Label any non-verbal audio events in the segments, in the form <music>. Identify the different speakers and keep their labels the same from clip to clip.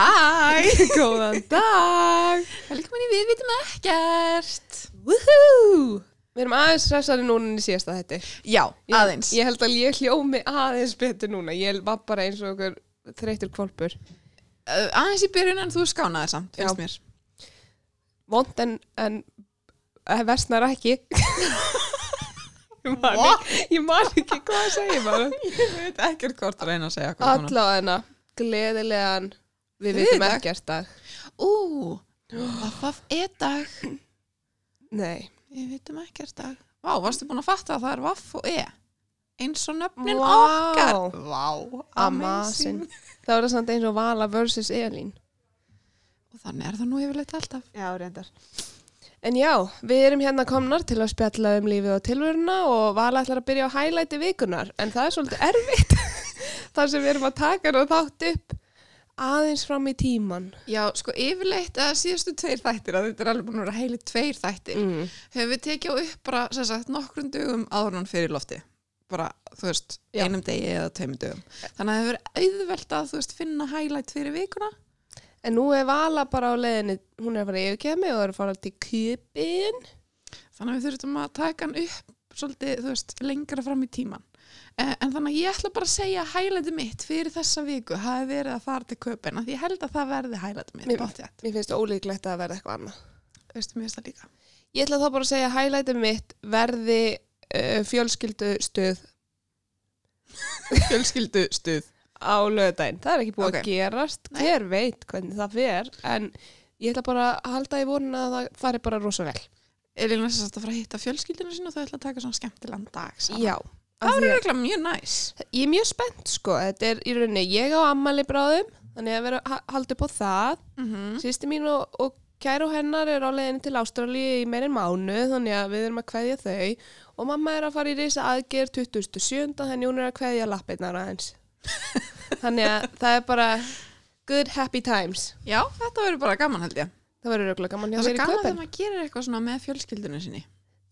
Speaker 1: Hæ, <laughs>
Speaker 2: Góðan dag.
Speaker 1: Velkomin í Við vitum ekkert.
Speaker 2: Woohoo! Við erum aðeins stressari núna en í síðasta þetta
Speaker 1: Já, aðeins.
Speaker 2: Ég held að ég hljómi aðeins betur núna. Ég var bara eins og okkur þreytur kvolpur
Speaker 1: uh, Aðeins í byrjun en þú skánaði samt, finnst mér.
Speaker 2: Vond en, en eh, versnar ekki. <laughs> Ég man, ekki, ég man ekki hvað að segja bara <laughs>
Speaker 1: Ég veit ekkert hvort að reyna að segja
Speaker 2: Allavega gleðilegan Við
Speaker 1: Þriðjudag.
Speaker 2: ekkert dag.
Speaker 1: Ú, það er dag?
Speaker 2: Nei.
Speaker 1: Við vitum ekkert dag. Vá, varstu búin að fatta að það er vaff og e? Eins og nöfnin
Speaker 2: Vá.
Speaker 1: okkar. Vá,
Speaker 2: Amazing. Það það samt eins og Vala versus Elín.
Speaker 1: Og þannig er það nú yfirleitt alltaf.
Speaker 2: Já, reyndar. En já, við erum hérna komnar til að spjalla um lífið og tilvöruna og Vala ætlar að byrja á hælæti vikunar, en það er svolítið erfitt <laughs> þar sem við erum að taka og þátt upp aðeins fram í tíman.
Speaker 1: Já, sko yfirleitt að síðustu tveir þættir að þetta er alveg búin að vera heilig tveir þættir
Speaker 2: Mm.
Speaker 1: höfum við tekið upp bara sagt, nokkrum dögum áður hann fyrir lofti bara, þú veist,
Speaker 2: Já.
Speaker 1: einum degi eða tveimur dögum þannig að það hefur auðvelt að veist, finna highlight fyrir vikuna
Speaker 2: En nú er Vala bara á leiðinni, hún er að fara yfirgefa mig og er að fara til kjöpin.
Speaker 1: þannig að við þurfum að taka hann upp svolítið, veist, lengra fram í tíman en þannig að ég ætla bara að segja að highlighti mitt fyrir þessa viku hafi verið að fara til köpina því ég held að það verði highlighti mitt,
Speaker 2: Mér- Mér finnst það ólíklegt að verða eitthvað annað.
Speaker 1: veistu mér finnst það líka
Speaker 2: Ég ætla þá bara að segja að hælætið mitt verði uh, fjölskyldu stuð <laughs>
Speaker 1: fjölskyldu stuð
Speaker 2: á lögudaginn. Það er ekki búið
Speaker 1: Ok.
Speaker 2: að gerast,
Speaker 1: Nei.
Speaker 2: hver veit hvernig það fer, en ég ætla bara að halda í vonuna að það fari bara rosa vel.
Speaker 1: Elín er sérst að fara að hitta fjölskyldinu sín og þau ætla að taka svona skemmtilegan dag saman.
Speaker 2: Já.
Speaker 1: Það verður
Speaker 2: að-
Speaker 1: eiginlega mjög næs.
Speaker 2: Ég er mjög spennt sko, þetta er í rauninni, ég á ammali bráðum, þannig að vera upp á það.
Speaker 1: Mm -hmm.
Speaker 2: Sýsti mín og, og kæru hennar er á leiðinni til Ástralíu í meirinn mánu, þannig að við erum að kveðja þau. Og mamma er að fara í reysa aðgerð 27. þannig hún er að kveðja lappirnar aðeins. <laughs> þannig að það er bara good happy times.
Speaker 1: Já, þetta verður bara gaman held ég.
Speaker 2: Það verður auðvitað gaman
Speaker 1: Það er gaman þegar maður gerir eitthvað með fjölskyldinu sinni.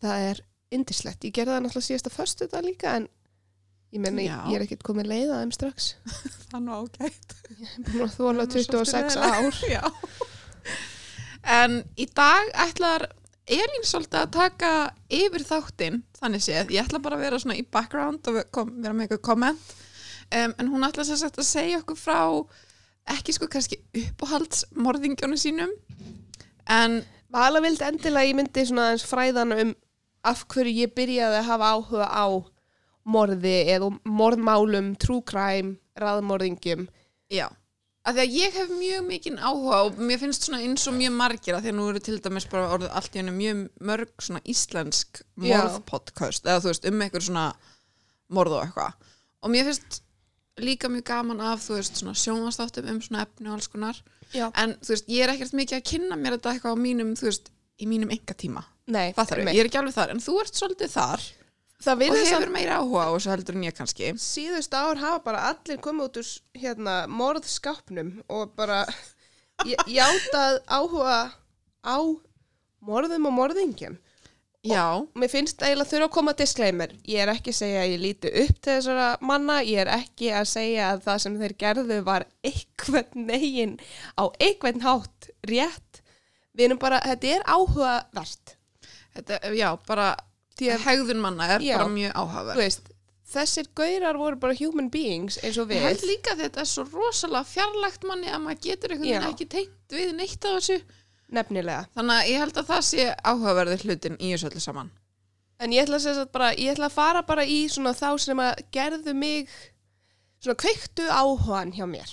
Speaker 2: Það er indislegt. Ég gerði það náttúrulega síðasta föstu þetta líka en ég menna ég, ég er ekkert komið leið að þeim strax. <laughs>
Speaker 1: Það er nú ágætt.
Speaker 2: Búin að þóla 26 ár. <laughs>
Speaker 1: Já. En í dag ætlar Elín svolítið að taka yfir þáttinn, þannig séð. Ég ætla bara að vera svona í background og kom, vera með eitthvað komment. Um, en hún ætla sér sagt að segja okkur frá ekki sko kannski uppáhaldsmorðingjónu sínum. En
Speaker 2: Vala vildi endilega ég myndi svona aðeins fræðan um af hverju ég byrjaði að hafa áhuga á morði eða morðmálum, true crime, raðmorðingjum.
Speaker 1: Já, af því að ég hef mjög mikinn áhuga og mér finnst svona eins og mjög margir af því að nú eru til dæmis bara orðið allt í hennu mjög mörg svona íslensk morðpodcast eða þú veist um eitthvað svona morð og eitthvað og mér finnst líka mjög gaman af þú veist svona sjónvastáttum um svona efni og alls konar
Speaker 2: Já.
Speaker 1: en þú veist ég er ekkert mikið að kynna mér þetta eitthvað á mínum þú veist í mínum enga tíma
Speaker 2: Nei,
Speaker 1: ég er ekki alveg þar en þú ert svolítið þar og hefur meira áhuga á þessu heldur en ég kannski
Speaker 2: síðust ár hafa bara allir komið út úr hérna, morðskápnum og bara játað áhuga á morðum og morðingjum.
Speaker 1: Já,
Speaker 2: Mér finnst eiginlega þurfa að koma disclaimer. Ég er ekki að segja að ég líti upp til þessara manna. Ég er ekki að segja að það sem þeir gerðu var einhvern negin á einhvern hátt rétt. Við erum bara, þetta er áhugavert.
Speaker 1: þetta, já, bara
Speaker 2: að,
Speaker 1: hegðun manna er
Speaker 2: Já.
Speaker 1: bara mjög
Speaker 2: veist, þessir gaurar voru bara human beings eins og
Speaker 1: Ég held
Speaker 2: við.
Speaker 1: líka þetta er svo rosalega fjarlægt manni að maður getur einhvern veginn ekki tengt við neitt af þessu.
Speaker 2: Nefnilega.
Speaker 1: Þannig að ég held að það sé áhugaverði hlutin í þessu öllu saman.
Speaker 2: En ég ætla að segja bara, ég ætla að fara bara í svona þá sem að gerðu mig, svona kveiktu áhugan hjá mér.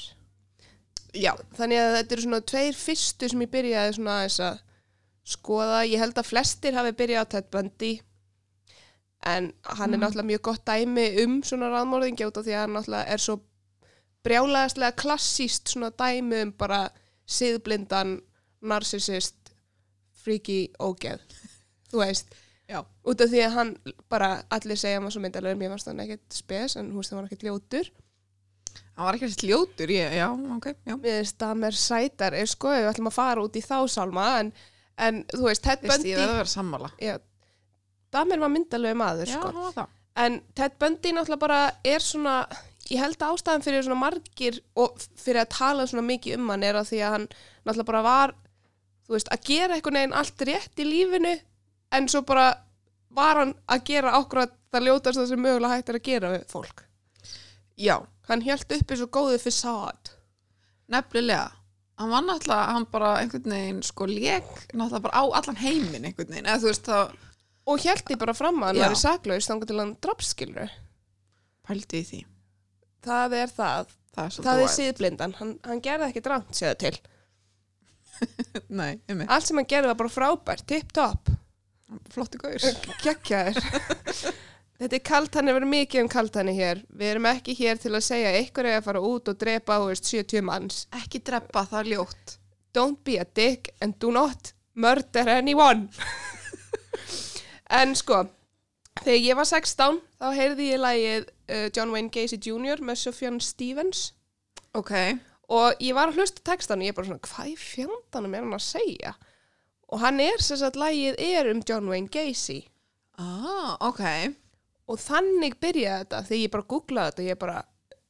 Speaker 1: Já.
Speaker 2: Þannig að þetta eru svona tveir fyrstu sem ég byrjaði svona aðeins að skoða. Ég held að flestir hafi byrjað á Ted Bundy en hann er
Speaker 1: Mm.
Speaker 2: náttúrulega mjög gott dæmi um svona raðmórðingja út af því að hann náttúrulega er svo brjálæðislega klassíst svona dæmi um bara siðblindan, narsisist, freaky ógeð. Þú veist,
Speaker 1: Já.
Speaker 2: út af því að hann bara, allir segja var svo myndalegur, mér fannst hann ekkert spes en veist, hann var ekkert ljótur.
Speaker 1: Hann var ekki þessi ljótur, ég, já, ok, já.
Speaker 2: Mér finnst Damer Sætar er sko, við ætlum að fara út í þá sálma en, en þú veist, Ted
Speaker 1: Veist,
Speaker 2: Bundy
Speaker 1: ég verði að vera sammála.
Speaker 2: já, Damer var myndalegu maður
Speaker 1: Já,
Speaker 2: sko.
Speaker 1: það.
Speaker 2: en Ted Bundy náttúrulega bara er svona ég held að ástæðan fyrir svona margir og fyrir að tala svona mikið um hann er að því að hann náttúrulega bara var þú veist, að gera einhvern veginn allt rétt í lífinu en svo bara var hann að gera ákvæða það ljótast það sem mögulega hægt er að gera við fólk
Speaker 1: Já,
Speaker 2: hann held uppi svo góðu fasad
Speaker 1: nefnilega. Hann var náttúrulega, hann bara einhvern veginn sko lék náttúrulega bara á allan heiminn einhvern veginn, eða þú veist þá
Speaker 2: og held því bara fram að hann
Speaker 1: Já.
Speaker 2: væri saklaus þangar til hann drafskilur
Speaker 1: pældi í því.
Speaker 2: Það er það,
Speaker 1: það er,
Speaker 2: það er síðblindan hann, hann gerði ekki dránt séða til. <laughs>
Speaker 1: Nei, einmitt,
Speaker 2: allt sem hann gerði var bara frábært, tipp topp
Speaker 1: flotti gaur.
Speaker 2: Geggjaður <laughs> þetta er kaltani, við erum mikið um kaltani hér. Við erum ekki hér til að segja ykkur er að fara út og drepa veist, 70 manns.
Speaker 1: Ekki dreppa, það er ljótt.
Speaker 2: Don't be a dick and do not murder anyone. <laughs> En sko þegar ég var 16 þá heyrði ég lagið uh, John Wayne Gacy Jr. með Sufjan Stevens.
Speaker 1: Ok,
Speaker 2: og ég var að hlusta textan og ég bara svona, hvað í fjandanum er hann að segja? Og hann er sem sagt, lagið er um John Wayne Gacy.
Speaker 1: Ah, ok
Speaker 2: og þannig byrjaði þetta þegar ég bara googlaði þetta ég bara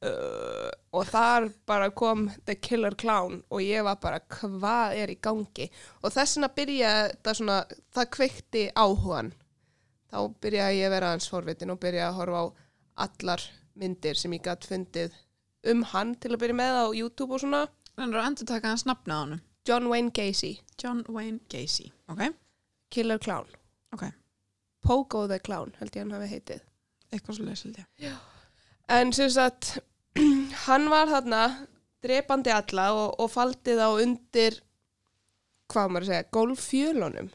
Speaker 2: uh, og þar bara kom The Killer Clown og ég var bara hvað er í gangi? Og þess vegna byrjaði þetta svona það kveikti áhugan þá byrjaði ég að vera hans forvitin og byrjaði að horfa á allar myndir sem ég gætt fundið um hann til að byrja með á YouTube og svona.
Speaker 1: Þannig að endur taka hans nafna á hann
Speaker 2: John Wayne Gacy,
Speaker 1: John Wayne Gacy ok,
Speaker 2: Killer Clown.
Speaker 1: Ok,
Speaker 2: Pogo the Clown held ég hann hafi heitið
Speaker 1: eitthvað svo leys held ég
Speaker 2: En sem sagt, <clears throat> hann var þarna drepandi alla og, og faldi þá undir, hvað maður að segja, golffjölunum.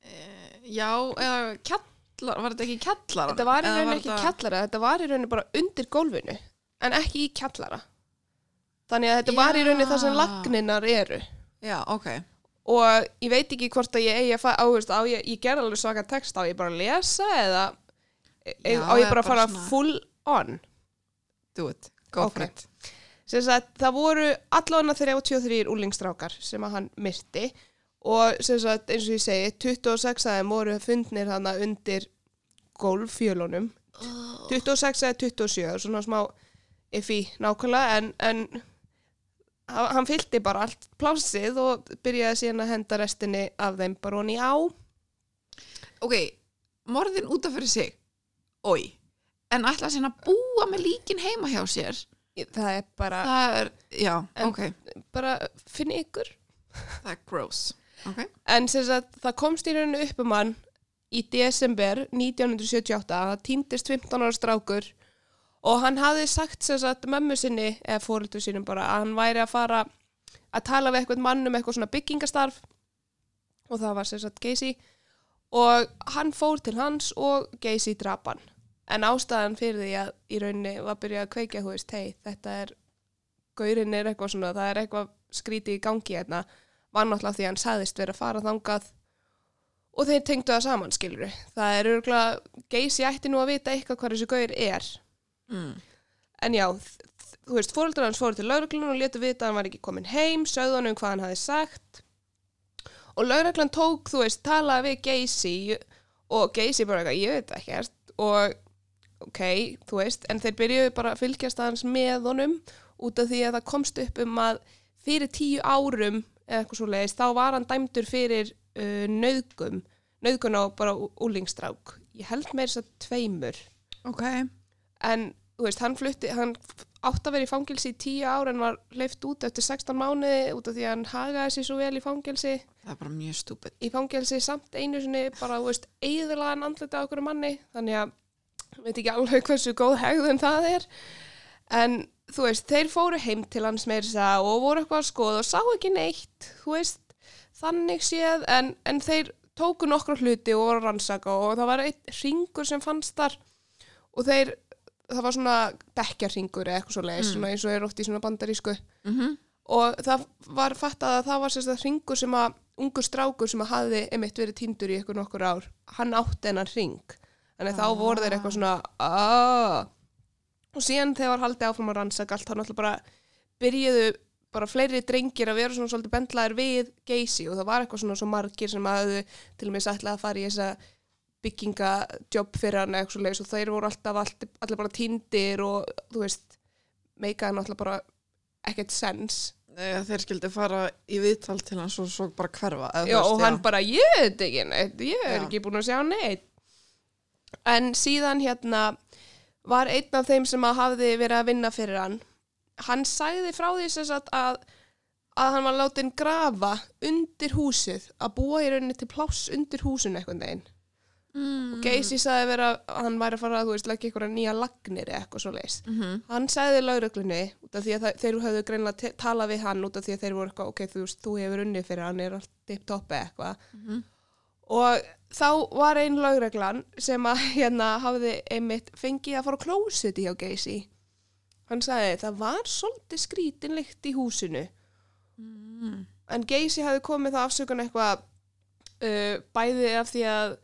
Speaker 1: Eh, já, eða kjallar var þetta ekki kjallar
Speaker 2: Þetta var í rauninni ekki kjallara, þetta var í rauninni bara undir golfinu, en ekki í kjallara. Þannig að þetta var í rauninni það sem
Speaker 1: Já.
Speaker 2: lagninar eru.
Speaker 1: já, ok,
Speaker 2: Og ég veit ekki hvort að ég eigi að fara, áhugst, á ég, ég ger alveg svaka text á ég bara að lesa eða e,
Speaker 1: Já,
Speaker 2: á ég bara að fara
Speaker 1: svona-
Speaker 2: full on.
Speaker 1: do it go
Speaker 2: Ok.
Speaker 1: for it
Speaker 2: sagt, það voru allavega 33 úlingstrákar sem að hann myrti og sagt, eins og ég segi 26 af þeim voru fundnir hana undir golffjölunum 26 eða 27 svona smá iffi nákvæmlega en, en hann fyllti bara allt plásið og byrjaði síðan að henda restinni af þeim bara honi á.
Speaker 1: Ok, morðin út af fyrir sig. Oi, en ætla síðan að búa með líkin heima hjá sér?
Speaker 2: Það er bara,
Speaker 1: það er, já, ok.
Speaker 2: bara finni ykkur.
Speaker 1: Það er gross. Ok,
Speaker 2: En sem sagt, það komst í rauninu upp um hann í desember 1978 að það týndist 15 ára strákur og hann hafði sagt sem sagt mömmu sinni eða fóröldur sínum bara að hann væri að fara að tala við eitthvað mann um eitthvað svona byggingastarf. Og það var sem sagt Gacy og hann fór til hans og Gacy drap hann. En ástæðan fyrir því að í rauninni var að byrja að kveikja þú veist, hei, þetta er gaurinn er eitthvað svona, það er eitthvað skrítið í gangi hérna var náttúrulega því að hann sagðist verið að fara þangað. Og þeir tengdu það saman, skilur það er örgulega, Geysi ætti nú að vita eitthvað hvað þessi gaur er
Speaker 1: mm.
Speaker 2: en já, þú veist, fóreldrar hans fóru til lauruglun og letu vita að hann var ekki komin heim sögðu hann um hvað hann hafi sagt. Og lauruglan tók, þú veist, talaði við Geysi og Geysi bara eitthvað, ég veit ekki og ok, þú veist, en þeir byrjuðu bara að fylgjast aðeins með honum út af því að það komst upp um að fyrir tíu árum eða eitthvað svo leiðist, þá var hann dæmdur fyrir uh, nöðgum nöðgun á bara úlingstrák ég held meir þess að tveimur.
Speaker 1: Ok,
Speaker 2: en þú veist, hann flutti hann átt að vera í fangilsi í tíu ár en var hleyft út eftir 16 mánuði út af því að hann hagaði sér svo vel í fangilsi
Speaker 1: það er bara mjög stúpid.
Speaker 2: Í fangilsi samt einu sinni bara, þú veist, eigðurlega hann andlita á okkur manni. Þannig að, veit ekki alveg hversu góð hegðun það er. En þú veist, þeir fóru heim til hans meir þess og voru eitthvað að skoða og sá ekki neitt, þú veist þannig séð, en, en þeir tóku nokkra hluti og voru að rannsaka og það var einn ringur sem fannst þar og þeir, það var svona bekkjarringur eða eitthvað svo leiðis,
Speaker 1: Mm.
Speaker 2: eins og er oft í svona bandarísku
Speaker 1: mm -hmm.
Speaker 2: og það var fattað að það var sérst hringur sem að ungur strákur sem að hafði einmitt verið týndur í ykkur nokkur ár hann átti hennar hring þannig að þá
Speaker 1: Ah.
Speaker 2: voru þeir eitthvað svona aaaah og síðan þegar var haldið áfram að rannsaka allt þá náttúrulega bara byrjuðu bara fleiri drengir að vera svona svolítið bendlaðir við geysi og það var eitthvað svona svo margir sem hafðu til og með sætla að fara í þessa byggingajobb fyrir hann eitthvað leis og þeir voru alltaf allt, allir bara týndir og þú veist meikaði náttúrulega bara ekkert sens
Speaker 1: Eða þeir skildi fara í viðtal til hans og svo bara hverfa
Speaker 2: Já,
Speaker 1: veist,
Speaker 2: og hann bara, ég veit ekki neitt, ég er
Speaker 1: Já.
Speaker 2: ekki búin að sjá neitt. En síðan hérna var einn af þeim sem að hafði verið að vinna fyrir hann. Hann sagði frá því sem sagt að, að hann var látin grafa undir húsið, að búa í rauninni til pláss undir húsinu eitthvað neginn.
Speaker 1: Mm,
Speaker 2: Og Geysi sagði vera að hann væri að fara að, þú veist, leggja eitthvað nýja lagnir eða eitthvað svo leis.
Speaker 1: mhm,
Speaker 2: Hann sagði lauruglunni út af því að þeir höfðu greinlega talað við hann út af því að þeir voru eitthvað, ok, þú veist, þú hefur unnið fyrir hann, er allt tipp-topp eða eitthvað.
Speaker 1: mhm.
Speaker 2: Og þá var einn lauruglan sem að hérna hafði einmitt fengið að fara á klósiti hjá Geysi. Hann sagði, það var svolítið skrítin lykt í húsinu.
Speaker 1: Mm.
Speaker 2: En Geysi hafði komið það afsökun eitthvað uh, bæði af því að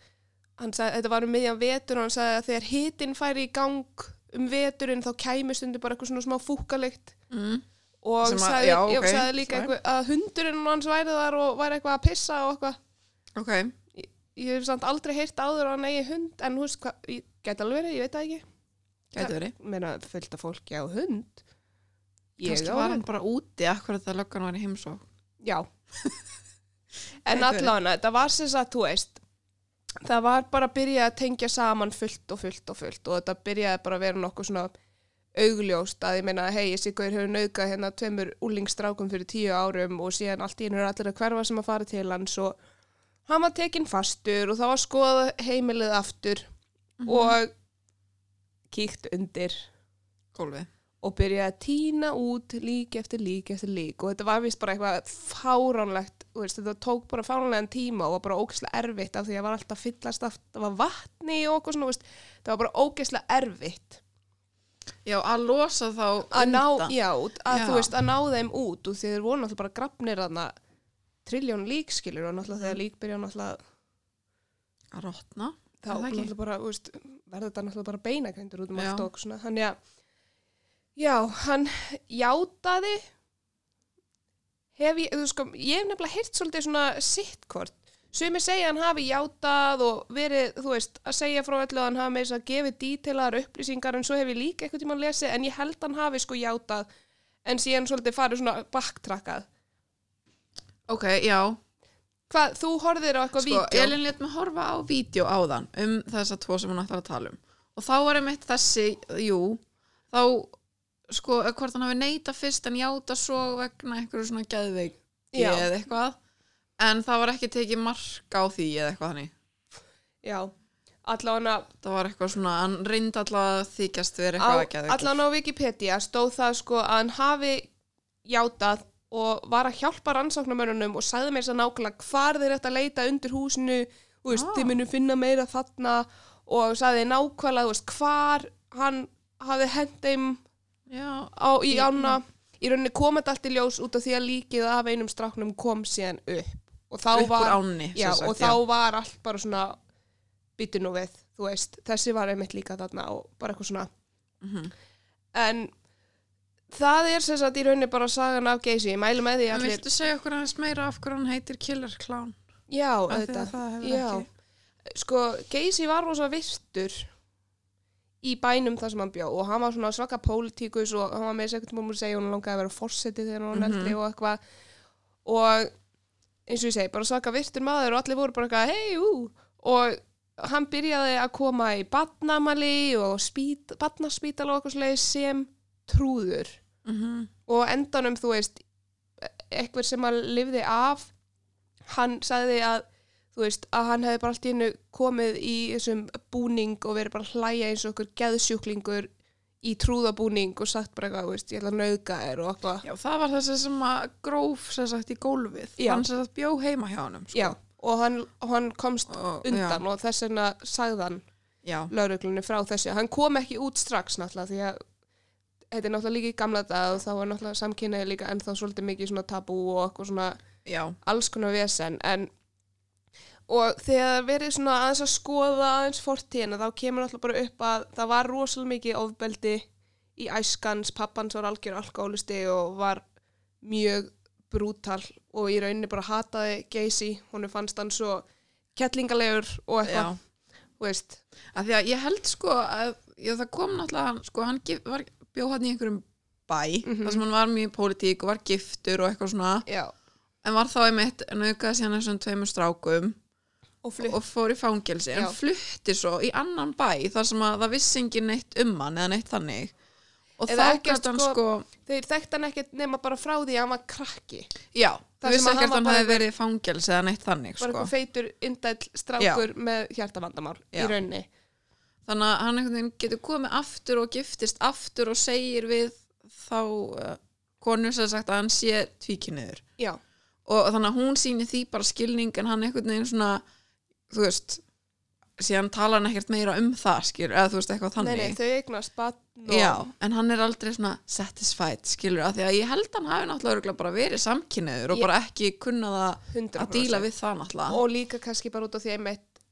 Speaker 2: sagði, þetta var um miðjan vetur og hann sagði að þegar hitin færi í gang um veturinn þá kæmi stundu bara eitthvað svona smá fúkalikt
Speaker 1: Mm.
Speaker 2: og
Speaker 1: að-
Speaker 2: sagði,
Speaker 1: já,
Speaker 2: já,
Speaker 1: ok,
Speaker 2: sagði líka eitthvað, að hundurinn hans væri þar og væri eitthvað að pissa og eitthvað.
Speaker 1: Ok,
Speaker 2: ég hef samt aldrei heyrt áður á hann eigi hund en þú veist hvað, ég gæti alveg verið, ég veit það ekki.
Speaker 1: Gæti verið.
Speaker 2: Meina fullt af fólki á hund. Ég
Speaker 1: Kannski
Speaker 2: á
Speaker 1: var hann bara úti akkur þetta löggan var í heimsók
Speaker 2: já. En allavega, þetta var sem sagt, þú veist það var bara að byrja að tengja saman fullt og fullt og fullt og þetta byrjaði bara að vera nokkuð svona augljóst að ég meina, hei, ég sé hvað hefur nauðgað hérna tveimur úlingstrákum fyrir tíu árum og síðan allt í einu er allir að hverfa sem að fara til hans og hann var tekinn fastur og það var skoðað heimilið aftur
Speaker 1: Mhm.
Speaker 2: og kíkt undir
Speaker 1: Gólfið
Speaker 2: og byrjaði að týna út lík eftir lík eftir lík. Og þetta var vist bara eitthvað fáránlegt veist, þetta tók bara fáránlegan tíma og var bara ógeðslega erfitt af því að var alltaf fyllast af, það var vatni og okkur svona, veist, það var bara ógeðslega erfitt.
Speaker 1: Já, að losa þá
Speaker 2: að ná, já, að
Speaker 1: Já.
Speaker 2: þú veist, að ná þeim út og því þeir voru náttúrulega bara grafnir þarna triljón líkskilur og náttúrulega þegar lík byrja náttúrulega
Speaker 1: Að rotna.
Speaker 2: Þá
Speaker 1: það
Speaker 2: náttúrulega bara, veist, verður þetta náttúrulega bara beinakændur út um allt og svona, þannig að já, hann játaði hef ég, þú sko, ég hef nefnilega heyrt svolítið svona sittkort Sumi segja að hann hafi játað og verið, þú veist, að segja frá öllu að hann hafi með þess að gefið dítilar upplýsingar en svo hef ég líka eitthvað tíma að lesi en ég held að hann hafi sko játað en síðan svolítið farið svona backtrackað.
Speaker 1: Ok, já
Speaker 2: Hvað, þú horfðir á eitthvað
Speaker 1: Sko,
Speaker 2: vídeo?
Speaker 1: Elin létt mig horfa á vídeo áðan um þessa tvo sem hún ætlar að tala um og þá var einmitt þessi, jú þá, sko, hvort hann hafi neita fyrst en játa svo vegna einhverju svona geðveik
Speaker 2: Já.
Speaker 1: eða eitthvað en það var ekki tekið mark á því eða eitthvað þannig
Speaker 2: Já, allavega
Speaker 1: það var eitthvað svona, hann reyndi allavega þykjast verið eitthvað að geðveikur
Speaker 2: allan á Wikipedia stóð það sko að hann hafi játað og var að hjálpa rannsóknarmörunum og sagði mér að nákvæmlega hvar þeir ætti að leita undir húsinu veist,
Speaker 1: Ah.
Speaker 2: þið munum finna meira þarna og sagði nákvæmlega, veist, hvar hann hafi hent þeim
Speaker 1: Já,
Speaker 2: á, í ána í rauninni kom þetta allt í ljós út af því að líkið af einum stráknum kom síðan upp. Og þá
Speaker 1: upp úr
Speaker 2: var
Speaker 1: ánni
Speaker 2: já,
Speaker 1: sagt,
Speaker 2: og þá var allt bara svona nú við, þú veist þessi var einmitt líka þarna og bara eitthvað svona.
Speaker 1: Mhm.
Speaker 2: en það er sem sagt í rauninni bara sagan af Geysi, ég mælu með því allir
Speaker 1: viltu segja okkur aðeins meira af hverju hann heitir Killer Clown?
Speaker 2: já,
Speaker 1: að
Speaker 2: já,
Speaker 1: ekki
Speaker 2: sko Geysi var rosa virtur í bænum þar sem hann bjó og hann var svona svaka pólitíkus og hann var með þess ekkert múlum að segja hún langaði að vera fórsetið þegar hann var
Speaker 1: Mhm.
Speaker 2: eldri og eitthvað og eins og ég segi, bara svaka virtur maður og allir voru bara eitthvað, hei, ú og hann byrjaði að koma í badnamali og spít, badnaspítal og eitthvað slegið sem trúður
Speaker 1: Mhm.
Speaker 2: og á endanum þú veist eitthvað sem að lifði af hann sagði að þú veist að hann hefði bara allt í hennu komið í þessum búning og verið bara hlæja eins og okkur geðsjúklingur í trúðabúning og sagt bara eitthvað, þú veist, ég ætla að nauðga þér og eitthvað
Speaker 1: Já, það var þessi sem að gróf sem sagt í gólfið.
Speaker 2: Já.
Speaker 1: Hann sem sagt bjó heima hjá honum. Sko.
Speaker 2: já, og hann, hann komst
Speaker 1: Og,
Speaker 2: undan
Speaker 1: Já,
Speaker 2: og þess vegna sagði hann
Speaker 1: já.
Speaker 2: lauruglunni frá þessu hann kom ekki út strax náttúrulega því að þetta er náttúrulega líka í gamla dag og þá er náttúrulega samkynniði líka ennþá svolítið mikið svona tabú og eitthvað svona
Speaker 1: já.
Speaker 2: alls konar vesen en og þegar verið svona aðeins að skoða aðeins fortíðina þá kemur alltaf bara upp að það var rosalega mikið ofbeldi í æskans, pappans var algjör alkoholisti og var mjög brútal og í rauninni bara hataði Geysi, hún fannst hann svo kettlingalegur og eitthvað þú veist,
Speaker 1: að því að ég held sko að já, það kom náttúrulega, sko hann gif, var, bjó hann í einhverjum bæ
Speaker 2: Mhm.
Speaker 1: þar sem hann var mjög í pólitík og var giftur og eitthvað svona.
Speaker 2: Já,
Speaker 1: en var þá einmitt naukaði síðan þessum tveimur strákum
Speaker 2: og
Speaker 1: og fór í fangelsi en
Speaker 2: Já.
Speaker 1: flutti svo í annan bæ þar sem að það vissi engin neitt um hann eða neitt þannig. Og
Speaker 2: Eða
Speaker 1: þá gæst hann
Speaker 2: sko,
Speaker 1: sko
Speaker 2: þeir þekkt hann ekkert nema bara frá því að hann var krakki,
Speaker 1: já, það vissi ekkert
Speaker 2: hann
Speaker 1: hefði verið í fangelsi eða neitt þannig
Speaker 2: bara
Speaker 1: sko.
Speaker 2: eitthvað feitur, indæll strákur með hjartavandamál
Speaker 1: Já.
Speaker 2: í rauninni.
Speaker 1: þannig að hann einhvern veginn getur komið aftur og giftist aftur og segir við þá uh, konu sem sagt að hann sé tvíkinniður
Speaker 2: Já,
Speaker 1: og þannig að hún sýnir því bara skilning en hann einhvern veginn svona þú veist síðan tala hann ekkert meira um það skilur, eða þú veist eitthvað
Speaker 2: nei,
Speaker 1: þannig
Speaker 2: nei, þau eignast batn og
Speaker 1: Já, en hann er aldrei svona satisfied, skilur, af því að ég held hann hafi náttúrulega bara verið samkynniður og
Speaker 2: Ég-
Speaker 1: bara ekki kunna það
Speaker 2: 100%.
Speaker 1: að díla við það náttúrulega.
Speaker 2: og líka kannski bara út af því að einmitt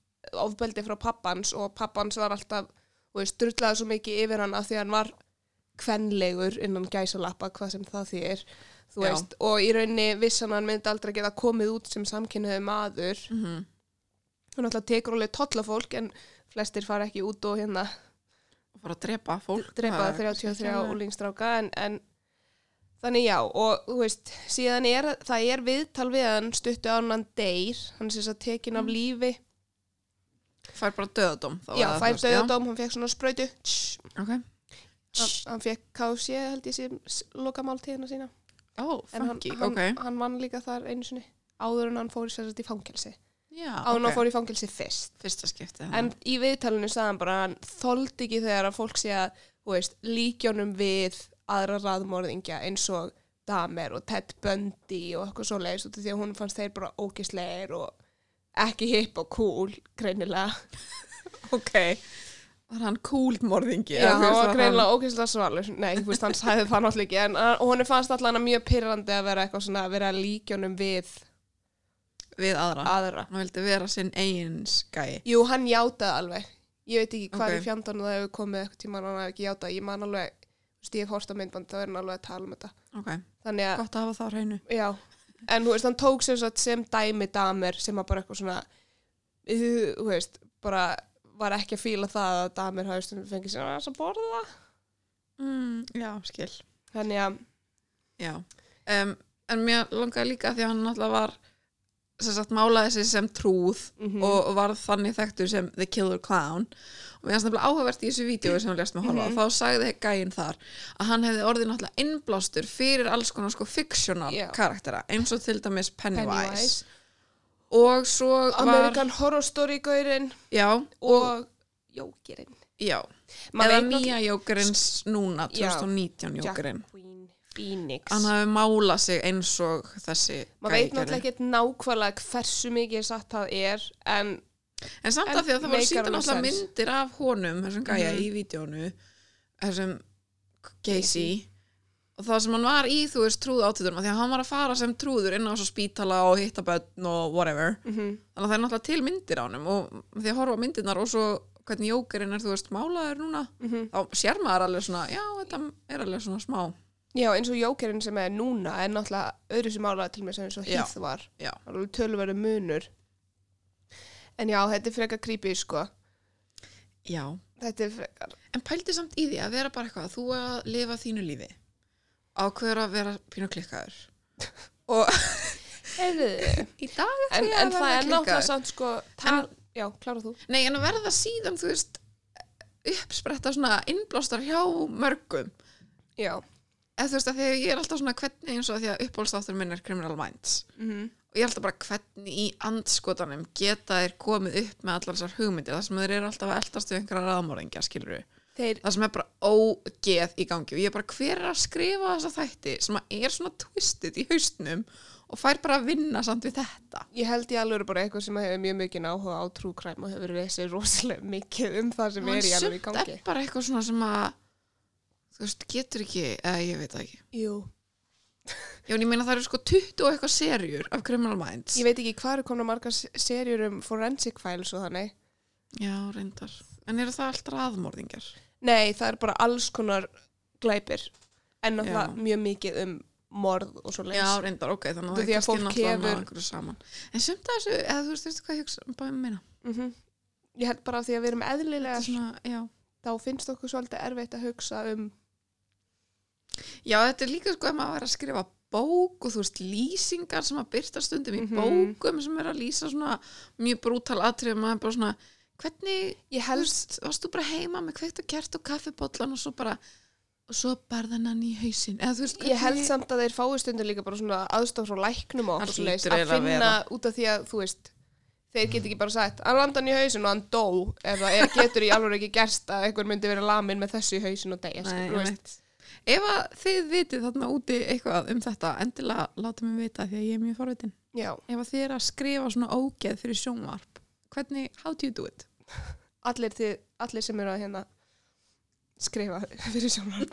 Speaker 2: ofbeldi frá pappans og pappans var alltaf og ég styrlaði svo mikið yfir hann af því að hann var kvenlegur innan gæsalappa hvað sem það þýr þú
Speaker 1: Já.
Speaker 2: veist, og í rauninni vissan hann myndi aldrei geta komið út sem samkynniðu maður
Speaker 1: Mm
Speaker 2: hann alltaf tekur alveg tolla fólk en flestir fara ekki út og hérna
Speaker 1: Og bara að drepa fólk.
Speaker 2: drepa
Speaker 1: það er
Speaker 2: 33
Speaker 1: kannski ekki alveg-
Speaker 2: úlingstráka en, en þannig já og þú veist, síðan er það er viðtal við hann stuttu án hann deyr hann er að tekin af lífi
Speaker 1: Fær bara döðadóm.
Speaker 2: já, fær döðadóm, hann fekk svona
Speaker 1: Já, ok.
Speaker 2: hann, hann fekk KFC held ég sem lokamáltíðina sína
Speaker 1: Ó,
Speaker 2: en hann, hann,
Speaker 1: ok.
Speaker 2: hann vann líka þar einu sinni áður en hann fór í sérst í fangelsi En hann
Speaker 1: ok.
Speaker 2: fór í fangelsi fyrst
Speaker 1: Fyrsta skipti.
Speaker 2: en í viðtalinu sagði hann bara að hann þoldi ekki þegar að fólk sé að veist, líkjónum við aðra raðmorðingja eins og Damer og Ted Bundy og eitthvað svo leiðis út af því að hún fannst þeir bara ógisleir og ekki hipp og cool greinilega <laughs>
Speaker 1: ok. Var hann cool morðingi?
Speaker 2: Já, hann var
Speaker 1: að
Speaker 2: greinilega ógislega svalur Nei, hann sæði það náttúrulega ekki en hún fannst allan að mjög pyrrandi að vera eitthvað svona að vera líkjónum við
Speaker 1: Við aðra.
Speaker 2: aðra
Speaker 1: Hann vildi vera sinn eigin skæi.
Speaker 2: Jú, hann játaði alveg Ég veit ekki hvað
Speaker 1: Ok.
Speaker 2: í fjandarnu það hefur komið eitthvað tíma hann hafi ekki játað Ég man alveg, þú veist, ég hef horst á myndband þá er hann alveg að tala um þetta
Speaker 1: Ok,
Speaker 2: Þannig að,
Speaker 1: gott að hafa það á hreinu.
Speaker 2: já En þú veist, hann tók sem, sem dæmi damer sem að bara eitthvað svona Þú veist, bara var ekki að fíla það að damer hafi stundum fengið sér að borða
Speaker 1: Mm, já, skil.
Speaker 2: Þannig að,
Speaker 1: um, en mér langaði líka því að hann náttúrulega var sem sagt málaði sig sem trúð
Speaker 2: Mhm.
Speaker 1: og, og var þannig þekktur sem The Killer Clown. Og mér finnst nefnilega áhugavert í þessu vídeo sem hann lést með horfa
Speaker 2: Mhm.
Speaker 1: og þá sagði gæinn þar að hann hefði orðið náttúrulega innblástur fyrir alls konar sko fictional
Speaker 2: Já.
Speaker 1: karaktera eins og til dæmis Pennywise,
Speaker 2: Pennywise.
Speaker 1: Og svo var
Speaker 2: American Horror Story gaurinn.
Speaker 1: Og,
Speaker 2: og Jókirinn
Speaker 1: já,
Speaker 2: Maður
Speaker 1: eða nýja jókerins núna
Speaker 2: Já.
Speaker 1: 2019
Speaker 2: Jack
Speaker 1: jókerinn.
Speaker 2: Queen Phoenix
Speaker 1: hann hafi málað sig eins og þessi
Speaker 2: maður veit náttúrulega ekki nákvæmlega hversu mikið satt það er en
Speaker 1: En samt
Speaker 2: En
Speaker 1: af því að það voru síðan alltaf myndir af honum, þessum gæja
Speaker 2: Mhm.
Speaker 1: í vídjónu, þessum Casey, og það sem hann var í, þú veist, trúðu átöðunum, því að hann var að fara sem trúður inn á spítala og hitta börn og whatever.
Speaker 2: mm
Speaker 1: Þannig að það er náttúrulega til myndir á honum og því að horfa myndirnar og svo hvernig jókerinn er, þú veist, málaður núna,
Speaker 2: -hmm.
Speaker 1: þá sér maður alveg svona, já, þetta er alveg svona smá.
Speaker 2: Já eins og Jókerinn sem er núna er náttúrulega öðru sem álega til mig sem eins og. Heath var
Speaker 1: Já,
Speaker 2: alveg tölverðu munur en já, þetta er frekar creepy sko
Speaker 1: já.
Speaker 2: þetta er frekar
Speaker 1: En pældi samt í því að vera bara eitthvað, þú að lifa þínu lífi, ákveður að vera pínu klikkaður. <laughs> og
Speaker 2: Heyrðu.
Speaker 1: í dag
Speaker 2: en,
Speaker 1: ætla ég
Speaker 2: en
Speaker 1: að
Speaker 2: það
Speaker 1: verða
Speaker 2: er náttúrulega
Speaker 1: klikkaður.
Speaker 2: samt sko tal, já, klára þú
Speaker 1: Nei, en að verða síðan, þú veist, uppspretta svona innblástar hjá mörgum.
Speaker 2: já,
Speaker 1: Eða þú veist að þegar ég er alltaf svona hvernig eins og því að uppbólstáttur minn er Criminal Minds.
Speaker 2: mm
Speaker 1: Og ég er alltaf bara hvernig í andskotanum geta þeir komið upp með allar þessar hugmyndir. Það sem þeir eru alltaf að eldast við einhverja raðmóringja, skilur
Speaker 2: þeir,
Speaker 1: Það sem er bara ógeð í gangi. Og ég er bara hver er að skrifa þessa þætti sem er svona twistið í haustnum og fær bara að vinna samt við þetta.
Speaker 2: ég held ég alveg bara eitthvað sem hefur mjög mikið áhuga á crime og hefur verið rosalega mikið um það sem er í alveg í gangi
Speaker 1: er bara eitthvað svona sem að þú veist, getur ekki, eða ég veit það ekki
Speaker 2: Jú.
Speaker 1: Já, en ég meina það eru sko 20 og eitthvað serjur af Criminal Minds
Speaker 2: Ég veit ekki hvað eru komna margar se- serjur um forensic files og þannig.
Speaker 1: Já, reyndar En eru það allt raðmorðingar?
Speaker 2: Nei, það er bara alls konar glæpir. En náttúrulega mjög mikið um morð og svo leys.
Speaker 1: Já, reyndar, ok, þannig að það er
Speaker 2: að
Speaker 1: kannski náttúrulega einhverju saman En sumt að þessu, eða þú veist, veistu hvað ég hugsa, bara um meina
Speaker 2: mm ég held bara af því að við erum eðlilega
Speaker 1: svona,
Speaker 2: þá finnst okkur svolítið erfitt að hugsa um
Speaker 1: já, þetta er líka sko ef maður var að skrifa bók og þú veist lýsingar sem að byrta stundum í
Speaker 2: Mhm.
Speaker 1: bókum sem er að lýsa svona mjög brútal atrið maður er bara svona, hvernig
Speaker 2: ég helst,
Speaker 1: varst þú bara heima með kveikt og kert og kaffibóllan og svo bara og svo barðan hann í hausinn? Eða veist,
Speaker 2: ég held samt að þeir fái stundur líka bara svona aðstof frá læknum og svoleiðis,
Speaker 1: hlýtur
Speaker 2: að
Speaker 1: eiginlega að
Speaker 2: finna út af því að þú veist þeir get ekki bara sagt, hann landa hann í hausin og hann dó er, getur í alveg ekki gerst að einhver myndi vera lamin með þessu í hausin og deyja
Speaker 1: Ef þið vitið þarna úti eitthvað um þetta endilega láta mig vita því að ég er mjög forvitin
Speaker 2: já,
Speaker 1: ef þið er að skrifa svona ógeð fyrir sjónvarp hvernig, how do you do it? <laughs>
Speaker 2: allir, þið, allir sem eru að hérna skrifa fyrir sjónar